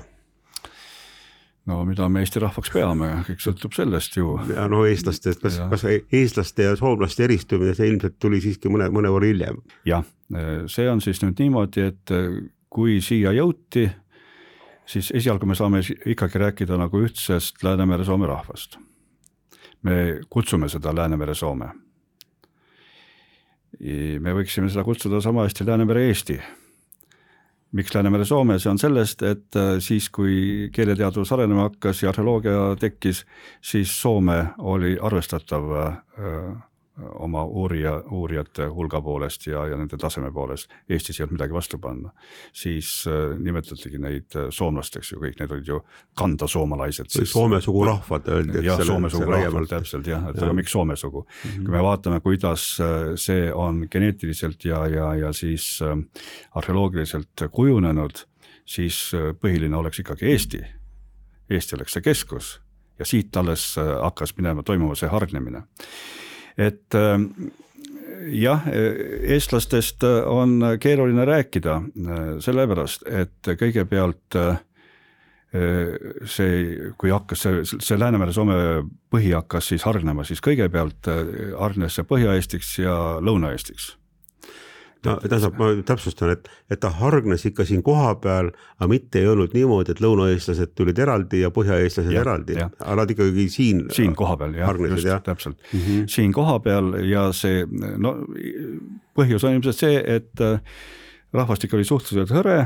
no mida me Eesti rahvaks peame, kõik sõltub sellest ju. ja no eestlastest, kas, kas eestlaste ja soomlaste eristumine, see ilmselt tuli siiski mõne, mõnevõrra hiljem? jah, see on siis nüüd niimoodi, et kui siia jõuti, siis esialgu me saame ikkagi rääkida nagu ühtsest Läänemere-Soome rahvast. me kutsume seda Läänemere-Soome. me võiksime seda kutsuda sama hästi Läänemere-Eesti miks Läänemere Soome, see on sellest, et äh, siis, kui keeleteadus arenema hakkas ja arheoloogia tekkis, siis Soome oli arvestatav äh, oma uurija, uurijate hulga poolest ja, ja nende taseme poolest. Eestis ei olnud midagi vastu panna. siis äh, nimetatigi neid äh, soomlasteks ju kõik, need olid ju kandasoomalaised. Soome sugurahvad öeldi. jah, Soome sugurahvad täpselt jah, et aga miks Soome sugu mm. -hmm. kui me vaatame, kuidas äh, see on geneetiliselt ja, ja, ja siis äh, arheoloogiliselt kujunenud, siis äh, põhiline oleks ikkagi Eesti. Eesti oleks see keskus ja siit alles äh, hakkas minema, toimuma see hargnemine et ähm, jah, eestlastest on keeruline rääkida, äh, sellepärast et kõigepealt äh, see, kui hakkas see, see Läänemere-Soome põhi hakkas siis hargnema, siis kõigepealt äh, hargnes see Põhja-Eestiks ja Lõuna-Eestiks no tähendab, ma täpsustan, et, et ta hargnes ikka siin kohapeal, aga mitte ei olnud niimoodi, et lõunaeestlased tulid eraldi ja põhjaeestlased ja, eraldi, aga nad ikkagi siin. siin kohapeal jah, just jah. täpselt mm, -hmm. siin kohapeal ja see no põhjus on ilmselt see, et äh, rahvastik oli suhteliselt hõre,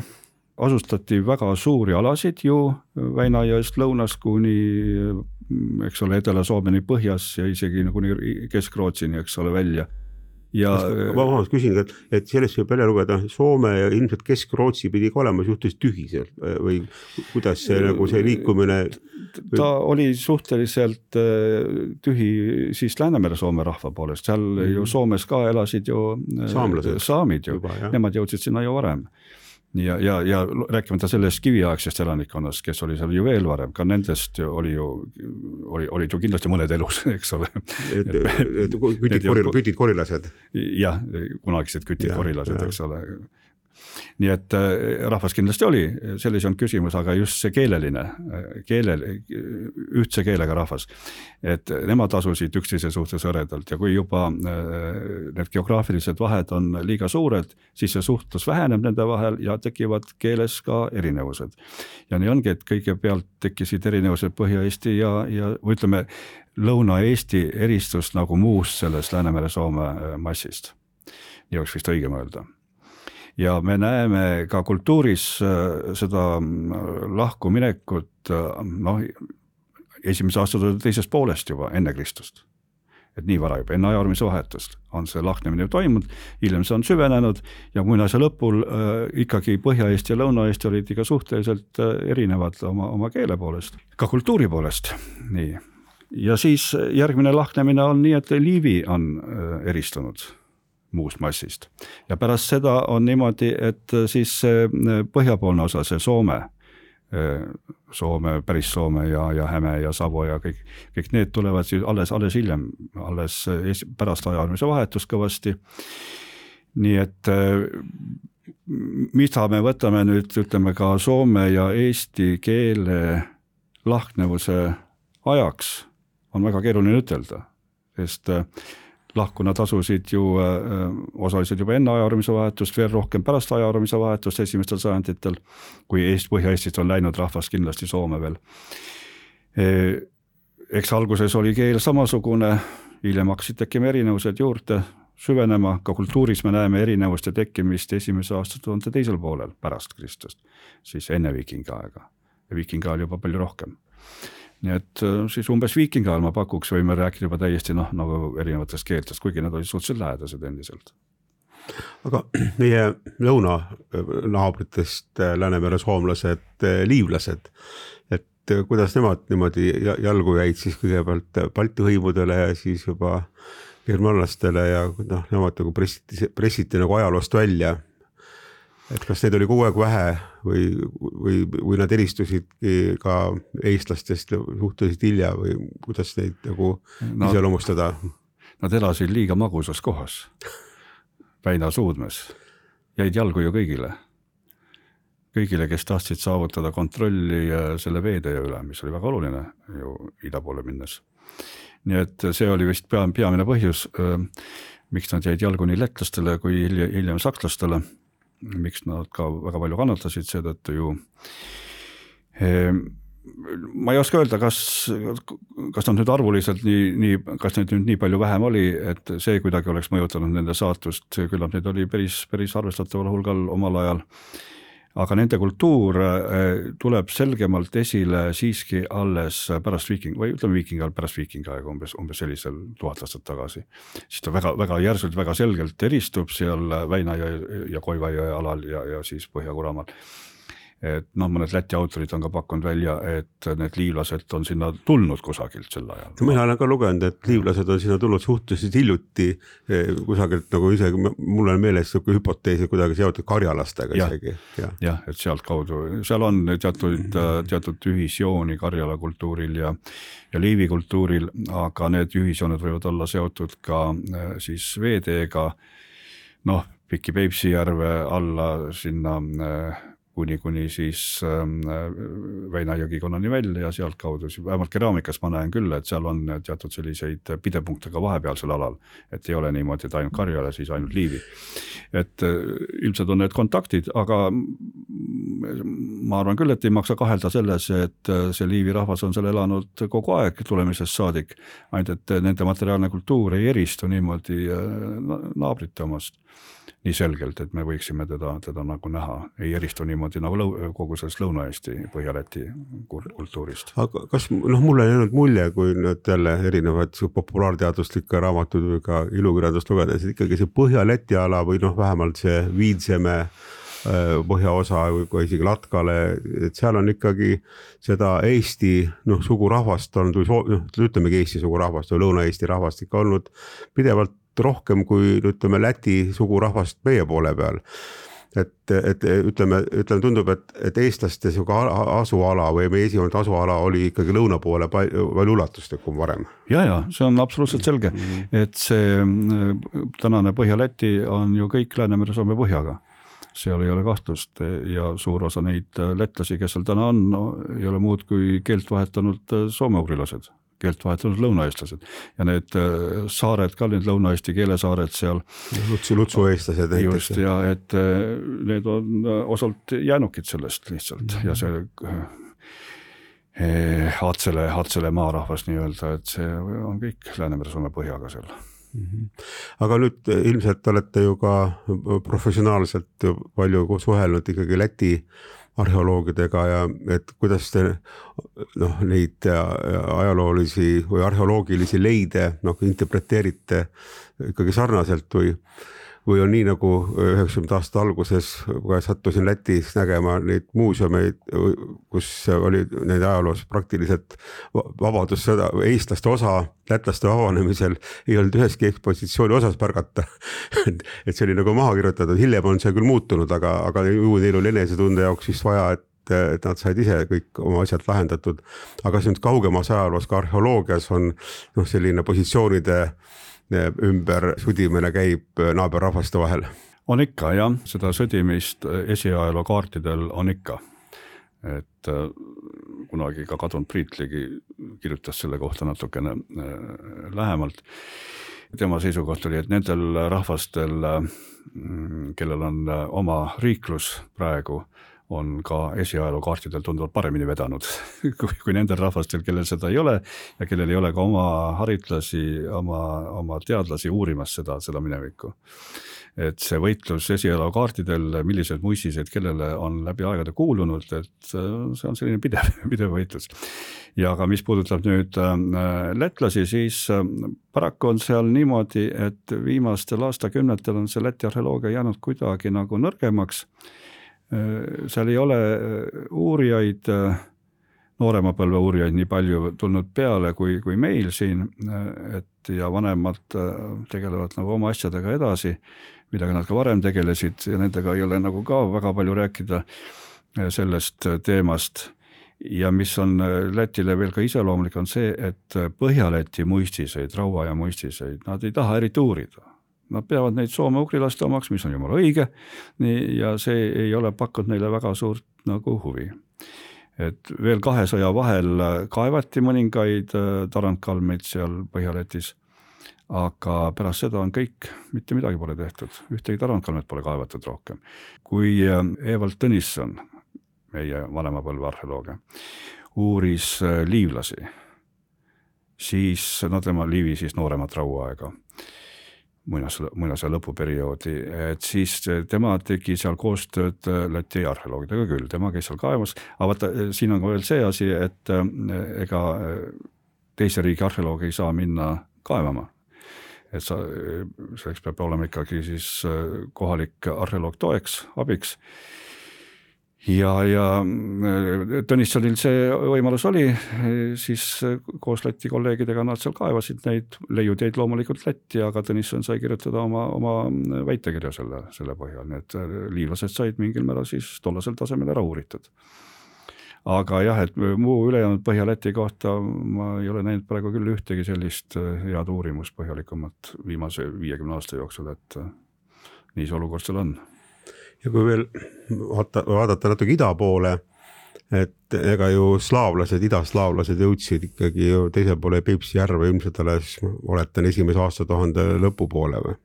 asustati väga suuri alasid ju Väinajõest lõunas kuni eks ole, Edela-Soomeni põhjas ja isegi kuni Kesk-Rootsini, eks ole, välja ja. ma vabandust küsin, et, et sellest võib välja lugeda, Soome ja ilmselt Kesk-Rootsi pidi ka olema suhteliselt tühi seal või kuidas see nagu see liikumine. ta oli suhteliselt äh, tühi siis Läänemere-Soome rahva poolest, seal mm -hmm. ju Soomes ka elasid ju äh, Saamlased. saamid ju, nemad jõudsid sinna ju varem ja, ja, ja rääkimata sellest kiviaegsest elanikkonnast, kes oli seal ju veel varem, ka nendest oli ju, oli, olid ju kindlasti mõned elus, eks ole. kütid, kütid, korilased. jah, kunagised kütid, korilased, eks ole nii et äh, rahvas kindlasti oli, selles ei olnud küsimus, aga just see keeleline, keele, ühtse keelega rahvas. et nemad asusid üksteise suhtes hõredalt ja kui juba äh, need geograafilised vahed on liiga suured, siis see suhtlus väheneb nende vahel ja tekivad keeles ka erinevused. ja nii ongi, et kõigepealt tekkisid erinevused Põhja-Eesti ja, ja ütleme, Lõuna-Eesti eristus nagu muust sellest Läänemere-Soome äh, massist. nii oleks vist õigem öelda ja me näeme ka kultuuris äh, seda mm, lahkuminekut äh, noh, esimese aastatuhande teisest poolest juba enne Kristust. et nii vara juba, enne ajaarmise vahetust on see lahknemine toimunud, hiljem see on süvenenud ja muinasja lõpul äh, ikkagi Põhja-Eesti ja Lõuna-Eesti olid ikka suhteliselt äh, erinevad oma, oma keele poolest, ka kultuuri poolest, nii. ja siis järgmine lahknemine on nii, et Liivi on äh, eristunud muust massist. ja pärast seda on niimoodi, et siis see põhjapoolne osa, see Soome, Soome, päris Soome ja, ja Häme ja Savo ja kõik, kõik need tulevad siis alles, alles hiljem, alles pärast ajalise vahetust kõvasti. nii et mida me võtame nüüd, ütleme ka soome ja eesti keele lahknevuse ajaks, on väga keeruline ütelda, sest lahku nad asusid ju äh, osaliselt juba enne ajaarvamise vahetust, veel rohkem pärast ajaarvamise vahetust esimestel sajanditel, kui Eest, Põhja-Eestist on läinud rahvas kindlasti Soome veel. eks alguses oli keel samasugune, hiljem hakkasid tekkima erinevused juurde, süvenema, ka kultuuris me näeme erinevuste tekkimist esimese aastatuhande teisel poolel pärast Kristust, siis enne viikingi aega ja viikingi ajal juba palju rohkem nii et äh, siis umbes viikingi ajal ma pakuks, võime rääkida juba täiesti noh, nagu erinevatest keeltest, kuigi nad olid suhteliselt lähedased endiselt. aga meie lõunanaabritest äh, Läänemere soomlased, äh, liivlased, et kuidas nemad niimoodi jalgu jäid siis kõigepealt Balti hõimudele ja siis juba germanlastele ja noh, nemad nagu pressiti, pressiti nagu ajaloost välja et kas neid oli kogu aeg vähe või, või, või nad eristusidki ka eestlastest suhteliselt hilja või kuidas neid nagu no, iseloomustada? Nad elasid liiga magusas kohas, Väina suudmes, jäid jalgu ju kõigile. kõigile, kes tahtsid saavutada kontrolli selle veetee üle, mis oli väga oluline ju ida poole minnes. nii et see oli vist pea, peamine põhjus, miks nad jäid jalgu nii lätlastele kui hiljem, hiljem sakslastele miks nad ka väga palju kannatasid, seetõttu ju ehm, ma ei oska öelda, kas, kas nad nüüd arvuliselt nii, nii, kas neid nüüd nii palju vähem oli, et see kuidagi oleks mõjutanud nende saatust, küllap neid oli päris, päris arvestataval hulgal omal ajal aga nende kultuur äh, tuleb selgemalt esile siiski alles pärast viiking või ütleme viikingi ajal, pärast viikingi aega umbes, umbes sellisel tuhat aastat tagasi. siis ta väga, väga järsult, väga selgelt eristub seal Väina jõe ja Koiva jõe alal ja, ja siis Põhja-Kuramaal et noh, mõned Läti autorid on ka pakkunud välja, et need liivlased on sinna tulnud kusagilt sel ajal. mina olen ka lugenud, et liivlased on sinna tulnud suhteliselt hiljuti eh, kusagilt nagu isegi mul on meeles sihuke hüpotees, kuidagi seotud karjalastega ja, isegi. jah ja,, et sealtkaudu, seal on teatud, teatud ühisjooni Karjala kultuuril ja ja Liivi kultuuril, aga need ühisjooned võivad olla seotud ka eh, siis veeteega, noh, Piki-Peipsi järve alla sinna äh, kuni, kuni siis ähm, Väina jõgikonnani välja ja sealtkaudu vähemalt keraamikas ma näen küll, et seal on teatud selliseid pidepunkte ka vahepealsel alal. et ei ole niimoodi, et ainult Karjala, siis ainult Liivi. et äh, ilmselt on need kontaktid, aga ma arvan küll, et ei maksa kahelda selles, et äh, see Liivi rahvas on seal elanud kogu aeg tulemisest saadik. ainult et nende materiaalne kultuur ei eristu niimoodi äh, naabrite omast nii selgelt, et me võiksime teda, teda nagu näha, ei eristu niimoodi nagu lõu-, kogu sellest Lõuna-Eesti, Põhja-Läti kultuurist. aga kas noh, mulle on jäänud mulje, kui nüüd jälle erinevaid populaarteaduslikke raamatuid või ka ilukirjandust lugedes, et ikkagi see Põhja-Läti ala või noh, vähemalt see Viidseme äh, põhjaosa või ka isegi Latkale, et seal on ikkagi seda Eesti noh, sugurahvast või noh, ütlemegi Eesti sugurahvast või Lõuna-Eesti rahvast ikka olnud pidevalt rohkem kui ütleme Läti sugurahvast meie poole peal et, et ütleme, ütleme, tundub, et, et eestlaste sihuke asuala või meie esimene asuala oli ikkagi lõuna poole palju, palju ulatuslikum varem. ja, ja see on absoluutselt selge -hmm. et see äh, tänane Põhja-Läti on ju kõik Läänemere-Soome põhjaga seal ei ole kahtlust ja suur osa neid lätlasi, kes seal täna on no,, ei ole muud kui keelt vahetanud soome-ugrilased keelt vahetanud lõunaeestlased ja need äh, saared ka, need Lõuna-Eesti keelesaared seal. Lutsu, Lutsu eestlased näiteks. just ja et äh, need on äh, osalt jäänukid sellest lihtsalt ja see Hatsele, Hatsele maarahvas nii-öelda, et see on kõik Läänemere-Soome põhjaga seal. -hmm. aga nüüd ilmselt olete ju ka professionaalselt palju suhelnud ikkagi Läti arheoloogidega ja et kuidas te noh, neid ajaloolisi või arheoloogilisi leide noh interpreteerite ikkagi sarnaselt või või on nii nagu üheksakümnendate aastate alguses, kui sattusin Lätis nägema neid muuseumeid, kus oli neid ajaloos praktiliselt vabadussõda, eestlaste osa lätlaste vabanemisel ei olnud üheski ekspositsiooni osas märgata et see oli nagu maha kirjutatud, hiljem on see küll muutunud, aga, aga ju neil oli enesetunde jaoks vist vaja, et et nad said ise kõik oma asjad lahendatud. aga nüüd kaugemas ajaloos ka arheoloogias on noh, selline positsioonide eh, ümber sudimine käib naaberrahvaste vahel. on ikka jah, seda sõdimist esiajaloo kaartidel on ikka. et äh, kunagi ka kadunud Priit Ligi kirjutas selle kohta natukene äh, lähemalt tema seisukoht oli, et nendel rahvastel, mm, kellel on äh, oma riiklus praegu, on ka esiajalookaartidel tunduvalt paremini vedanud kui, kui nendel rahvastel, kellel seda ei ole ja kellel ei ole ka oma haritlasi, oma, oma teadlasi uurimas seda, seda minevikku et see võitlus esielakaartidel, millised muistised kellele on läbi aegade kuulunud, et see on selline pidev, pidev võitlus. ja ka mis puudutab nüüd äh, lätlasi, siis äh, paraku on seal niimoodi, et viimastel aastakümnetel on see Läti arheoloogia jäänud kuidagi nagu nõrgemaks. Äh, seal ei ole uurijaid noorema põlve uurijaid nii palju tulnud peale kui, kui meil siin, et ja vanemad tegelevad nagu oma asjadega edasi millega nad ka varem tegelesid ja nendega ei ole nagu ka väga palju rääkida sellest teemast. ja mis on Lätile veel ka iseloomulik, on see, et Põhja-Läti muistiseid, rauaaja muistiseid, nad ei taha eriti uurida Nad peavad neid soome-ugrilaste omaks, mis on jumala õige, nii, ja see ei ole pakkunud neile väga suurt nagu huvi. et veel kahe sõja vahel kaevati mõningaid tarandkalmeid seal Põhja-Lätis aga pärast seda on kõik, mitte midagi pole tehtud, ühtegi tarandkalmet pole kaevatud rohkem. kui äh, Evald Tõnisson, meie vanema põlve arheoloog, uuris äh, liivlasi, siis, no tema liivi siis nooremat rauaaega, muinasjärje, muinasjärje lõpuperioodi, et siis tema tegi seal koostööd äh, Läti arheoloogidega küll, tema käis seal kaemas, aga vaata, siin on ka veel see asi, et ega teise riigi arheoloog ei saa minna kaevama. Et sa, selleks peab olema ikkagi siis äh, kohalik arheoloog toeks, abiks. Ja, ja äh, Tõnissonil see võimalus oli, siis äh, koos Läti kolleegidega nad seal kaevasid neid, leiud jäid loomulikult Lätti, aga Tõnisson sai kirjutada oma, oma väitekirja selle, selle põhjal, nii et liivlased said mingil määral siis tollasel tasemel ära uuritud aga jah, et muu ülejäänud Põhja-Läti kohta ma ei ole näinud praegu küll ühtegi sellist äh, head uurimust põhjalikumat viimase viiekümne aasta jooksul, et äh, nii see olukord seal on. Ja kui veel vaata, vaadata natuke ida poole, et ega ju slaavlased, idaslaavlased jõudsid ikkagi ju teisele poole Peipsi järve ilmselt alles, oletan, esimese aastatuhande lõpupoole või?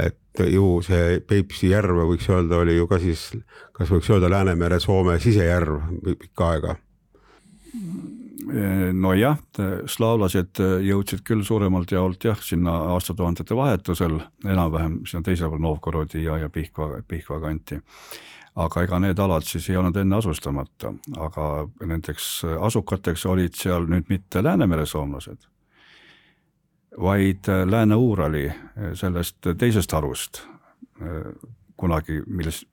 et ju see Peipsi järv võiks öelda, oli ju ka siis, kas võiks öelda Läänemere Soome sisejärv pikka aega? Nojah, slaavlased jõudsid küll suuremalt jaolt jah, sinna aastatuhandete vahetusel enam-vähem sinna teisele poole Novgorodi ja, ja Pihkva, Pihkva kanti. aga ega need alad siis ei olnud enne asustamata, aga nendeks asukateks olid seal nüüd mitte Läänemere soomlased vaid äh, Lääne-Uurali äh, sellest teisest harust äh, kunagi, milles,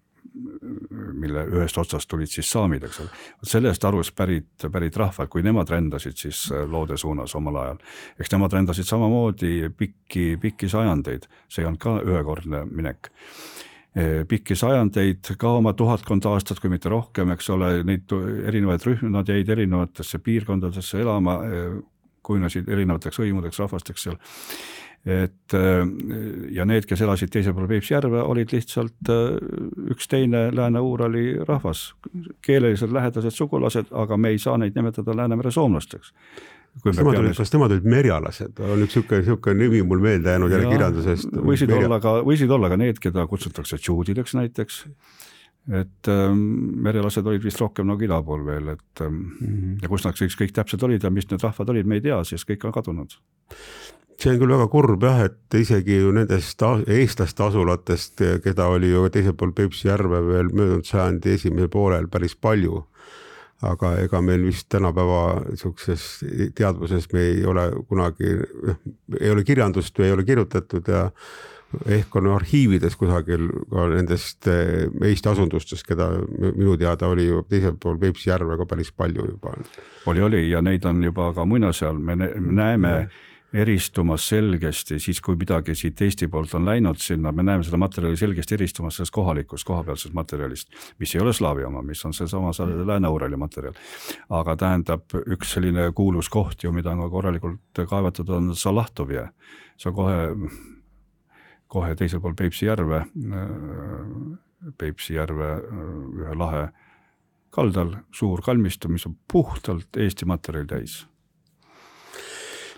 mille ühest otsast tulid siis saamid, eks ole. sellest harust pärit, pärit rahvad, kui nemad rändasid siis loode suunas omal ajal, eks nemad rändasid samamoodi pikki, pikki sajandeid, see ei olnud ka ühekordne minek pikki sajandeid, ka oma tuhatkond aastat, kui mitte rohkem, eks ole, neid erinevaid rühmi, nad jäid erinevatesse piirkondadesse elama, kujunesid erinevateks hõimudeks, rahvasteks seal. Et äh, ja need, kes elasid teisel pool Peipsi järve, olid lihtsalt äh, üks teine Lääne-Uurali rahvas, keeleliselt lähedased sugulased, aga me ei saa neid nimetada Läänemere soomlasteks kas nemad olid, kas nemad olid merjalased, on üks niisugune, niisugune nimi mul meelde jäänud jälle kirjandusest. võisid Merja... olla ka, võisid olla ka need, keda kutsutakse tšuudideks näiteks et ähm, merelased olid vist rohkem nagu ida pool veel, et ähm, mm -hmm. ja kus nad siis kõik täpselt olid ja mis need rahvad olid, me ei tea, sest kõik on kadunud. See on küll väga kurb jah, et isegi ju nendest eestlaste asulatest, keda oli ju teisel pool Peipsi järve veel möödunud sajandi esimesel poolel päris palju. Aga ega meil vist tänapäeva niisuguses teadvuses me ei ole kunagi, noh, ei ole kirjandust või ei ole kirjutatud ja ehk on arhiivides kusagil ka nendest eh, Eesti asundustest, keda minu teada oli ju teisel pool Peipsi järve ka päris palju juba. oli, oli ja neid on juba ka muinasjal, me näeme eristumas selgesti siis, kui midagi siit Eesti poolt on läinud sinna, me näeme seda materjali selgesti eristumas sellest kohalikust, kohapealsest materjalist, mis ei ole slaavi oma, mis on seesama Lääne-Urali materjal. aga tähendab, üks selline kuulus koht ju, mida on ka korralikult kaevatud, on Salahtovje. see on kohe, kohe teisel pool Peipsi järve, Peipsi järve ühe lahe kaldal suur kalmistu, mis on puhtalt Eesti materjali täis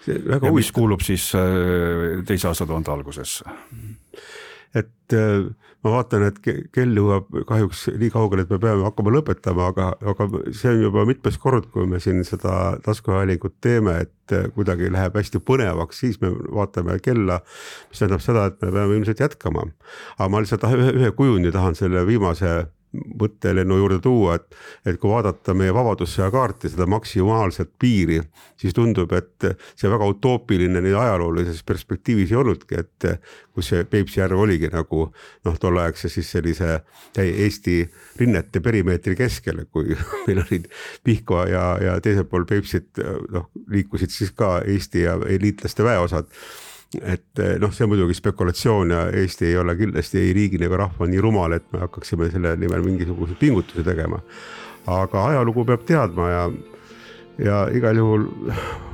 väga ja mis kuulub siis äh, teise aastatuhande algusesse. et äh, ma vaatan, et kell jõuab kahjuks nii kaugele, et me peame hakkama lõpetama, aga, aga see on juba mitmes kord, kui me siin seda taskuhäälingut teeme, et äh, kuidagi läheb hästi põnevaks, siis me vaatame kella, mis tähendab seda, et me peame ilmselt jätkama. aga ma lihtsalt ühe, ühe kujundi tahan selle viimase mõttelennu juurde tuua, et, et kui vaadata meie Vabadussõja kaarti, seda maksimaalset piiri, siis tundub, et see väga utoopiline nii ajaloolises perspektiivis ei olnudki, et kus see Peipsi järv oligi nagu noh, tolleaegse siis sellise Eesti rinnete perimeetri keskel, kui meil olid Pihkva ja, ja teisel pool Peipsit noh, liikusid siis ka Eesti ja liitlaste väeosad et eh, noh, see on muidugi spekulatsioon ja Eesti ei ole kindlasti ei riigina ega rahva nii rumal, et me hakkaksime selle nimel mingisuguseid pingutusi tegema. aga ajalugu peab teadma ja, ja igal juhul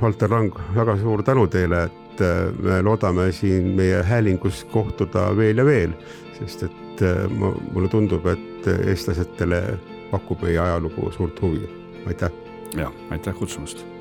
Valter Lang, väga suur tänu teile, et eh, me loodame siin meie häälingus kohtuda veel ja veel, sest et eh, ma, mulle tundub, et eestlastele pakub meie ajalugu suurt huvi, aitäh. ja aitäh kutsumast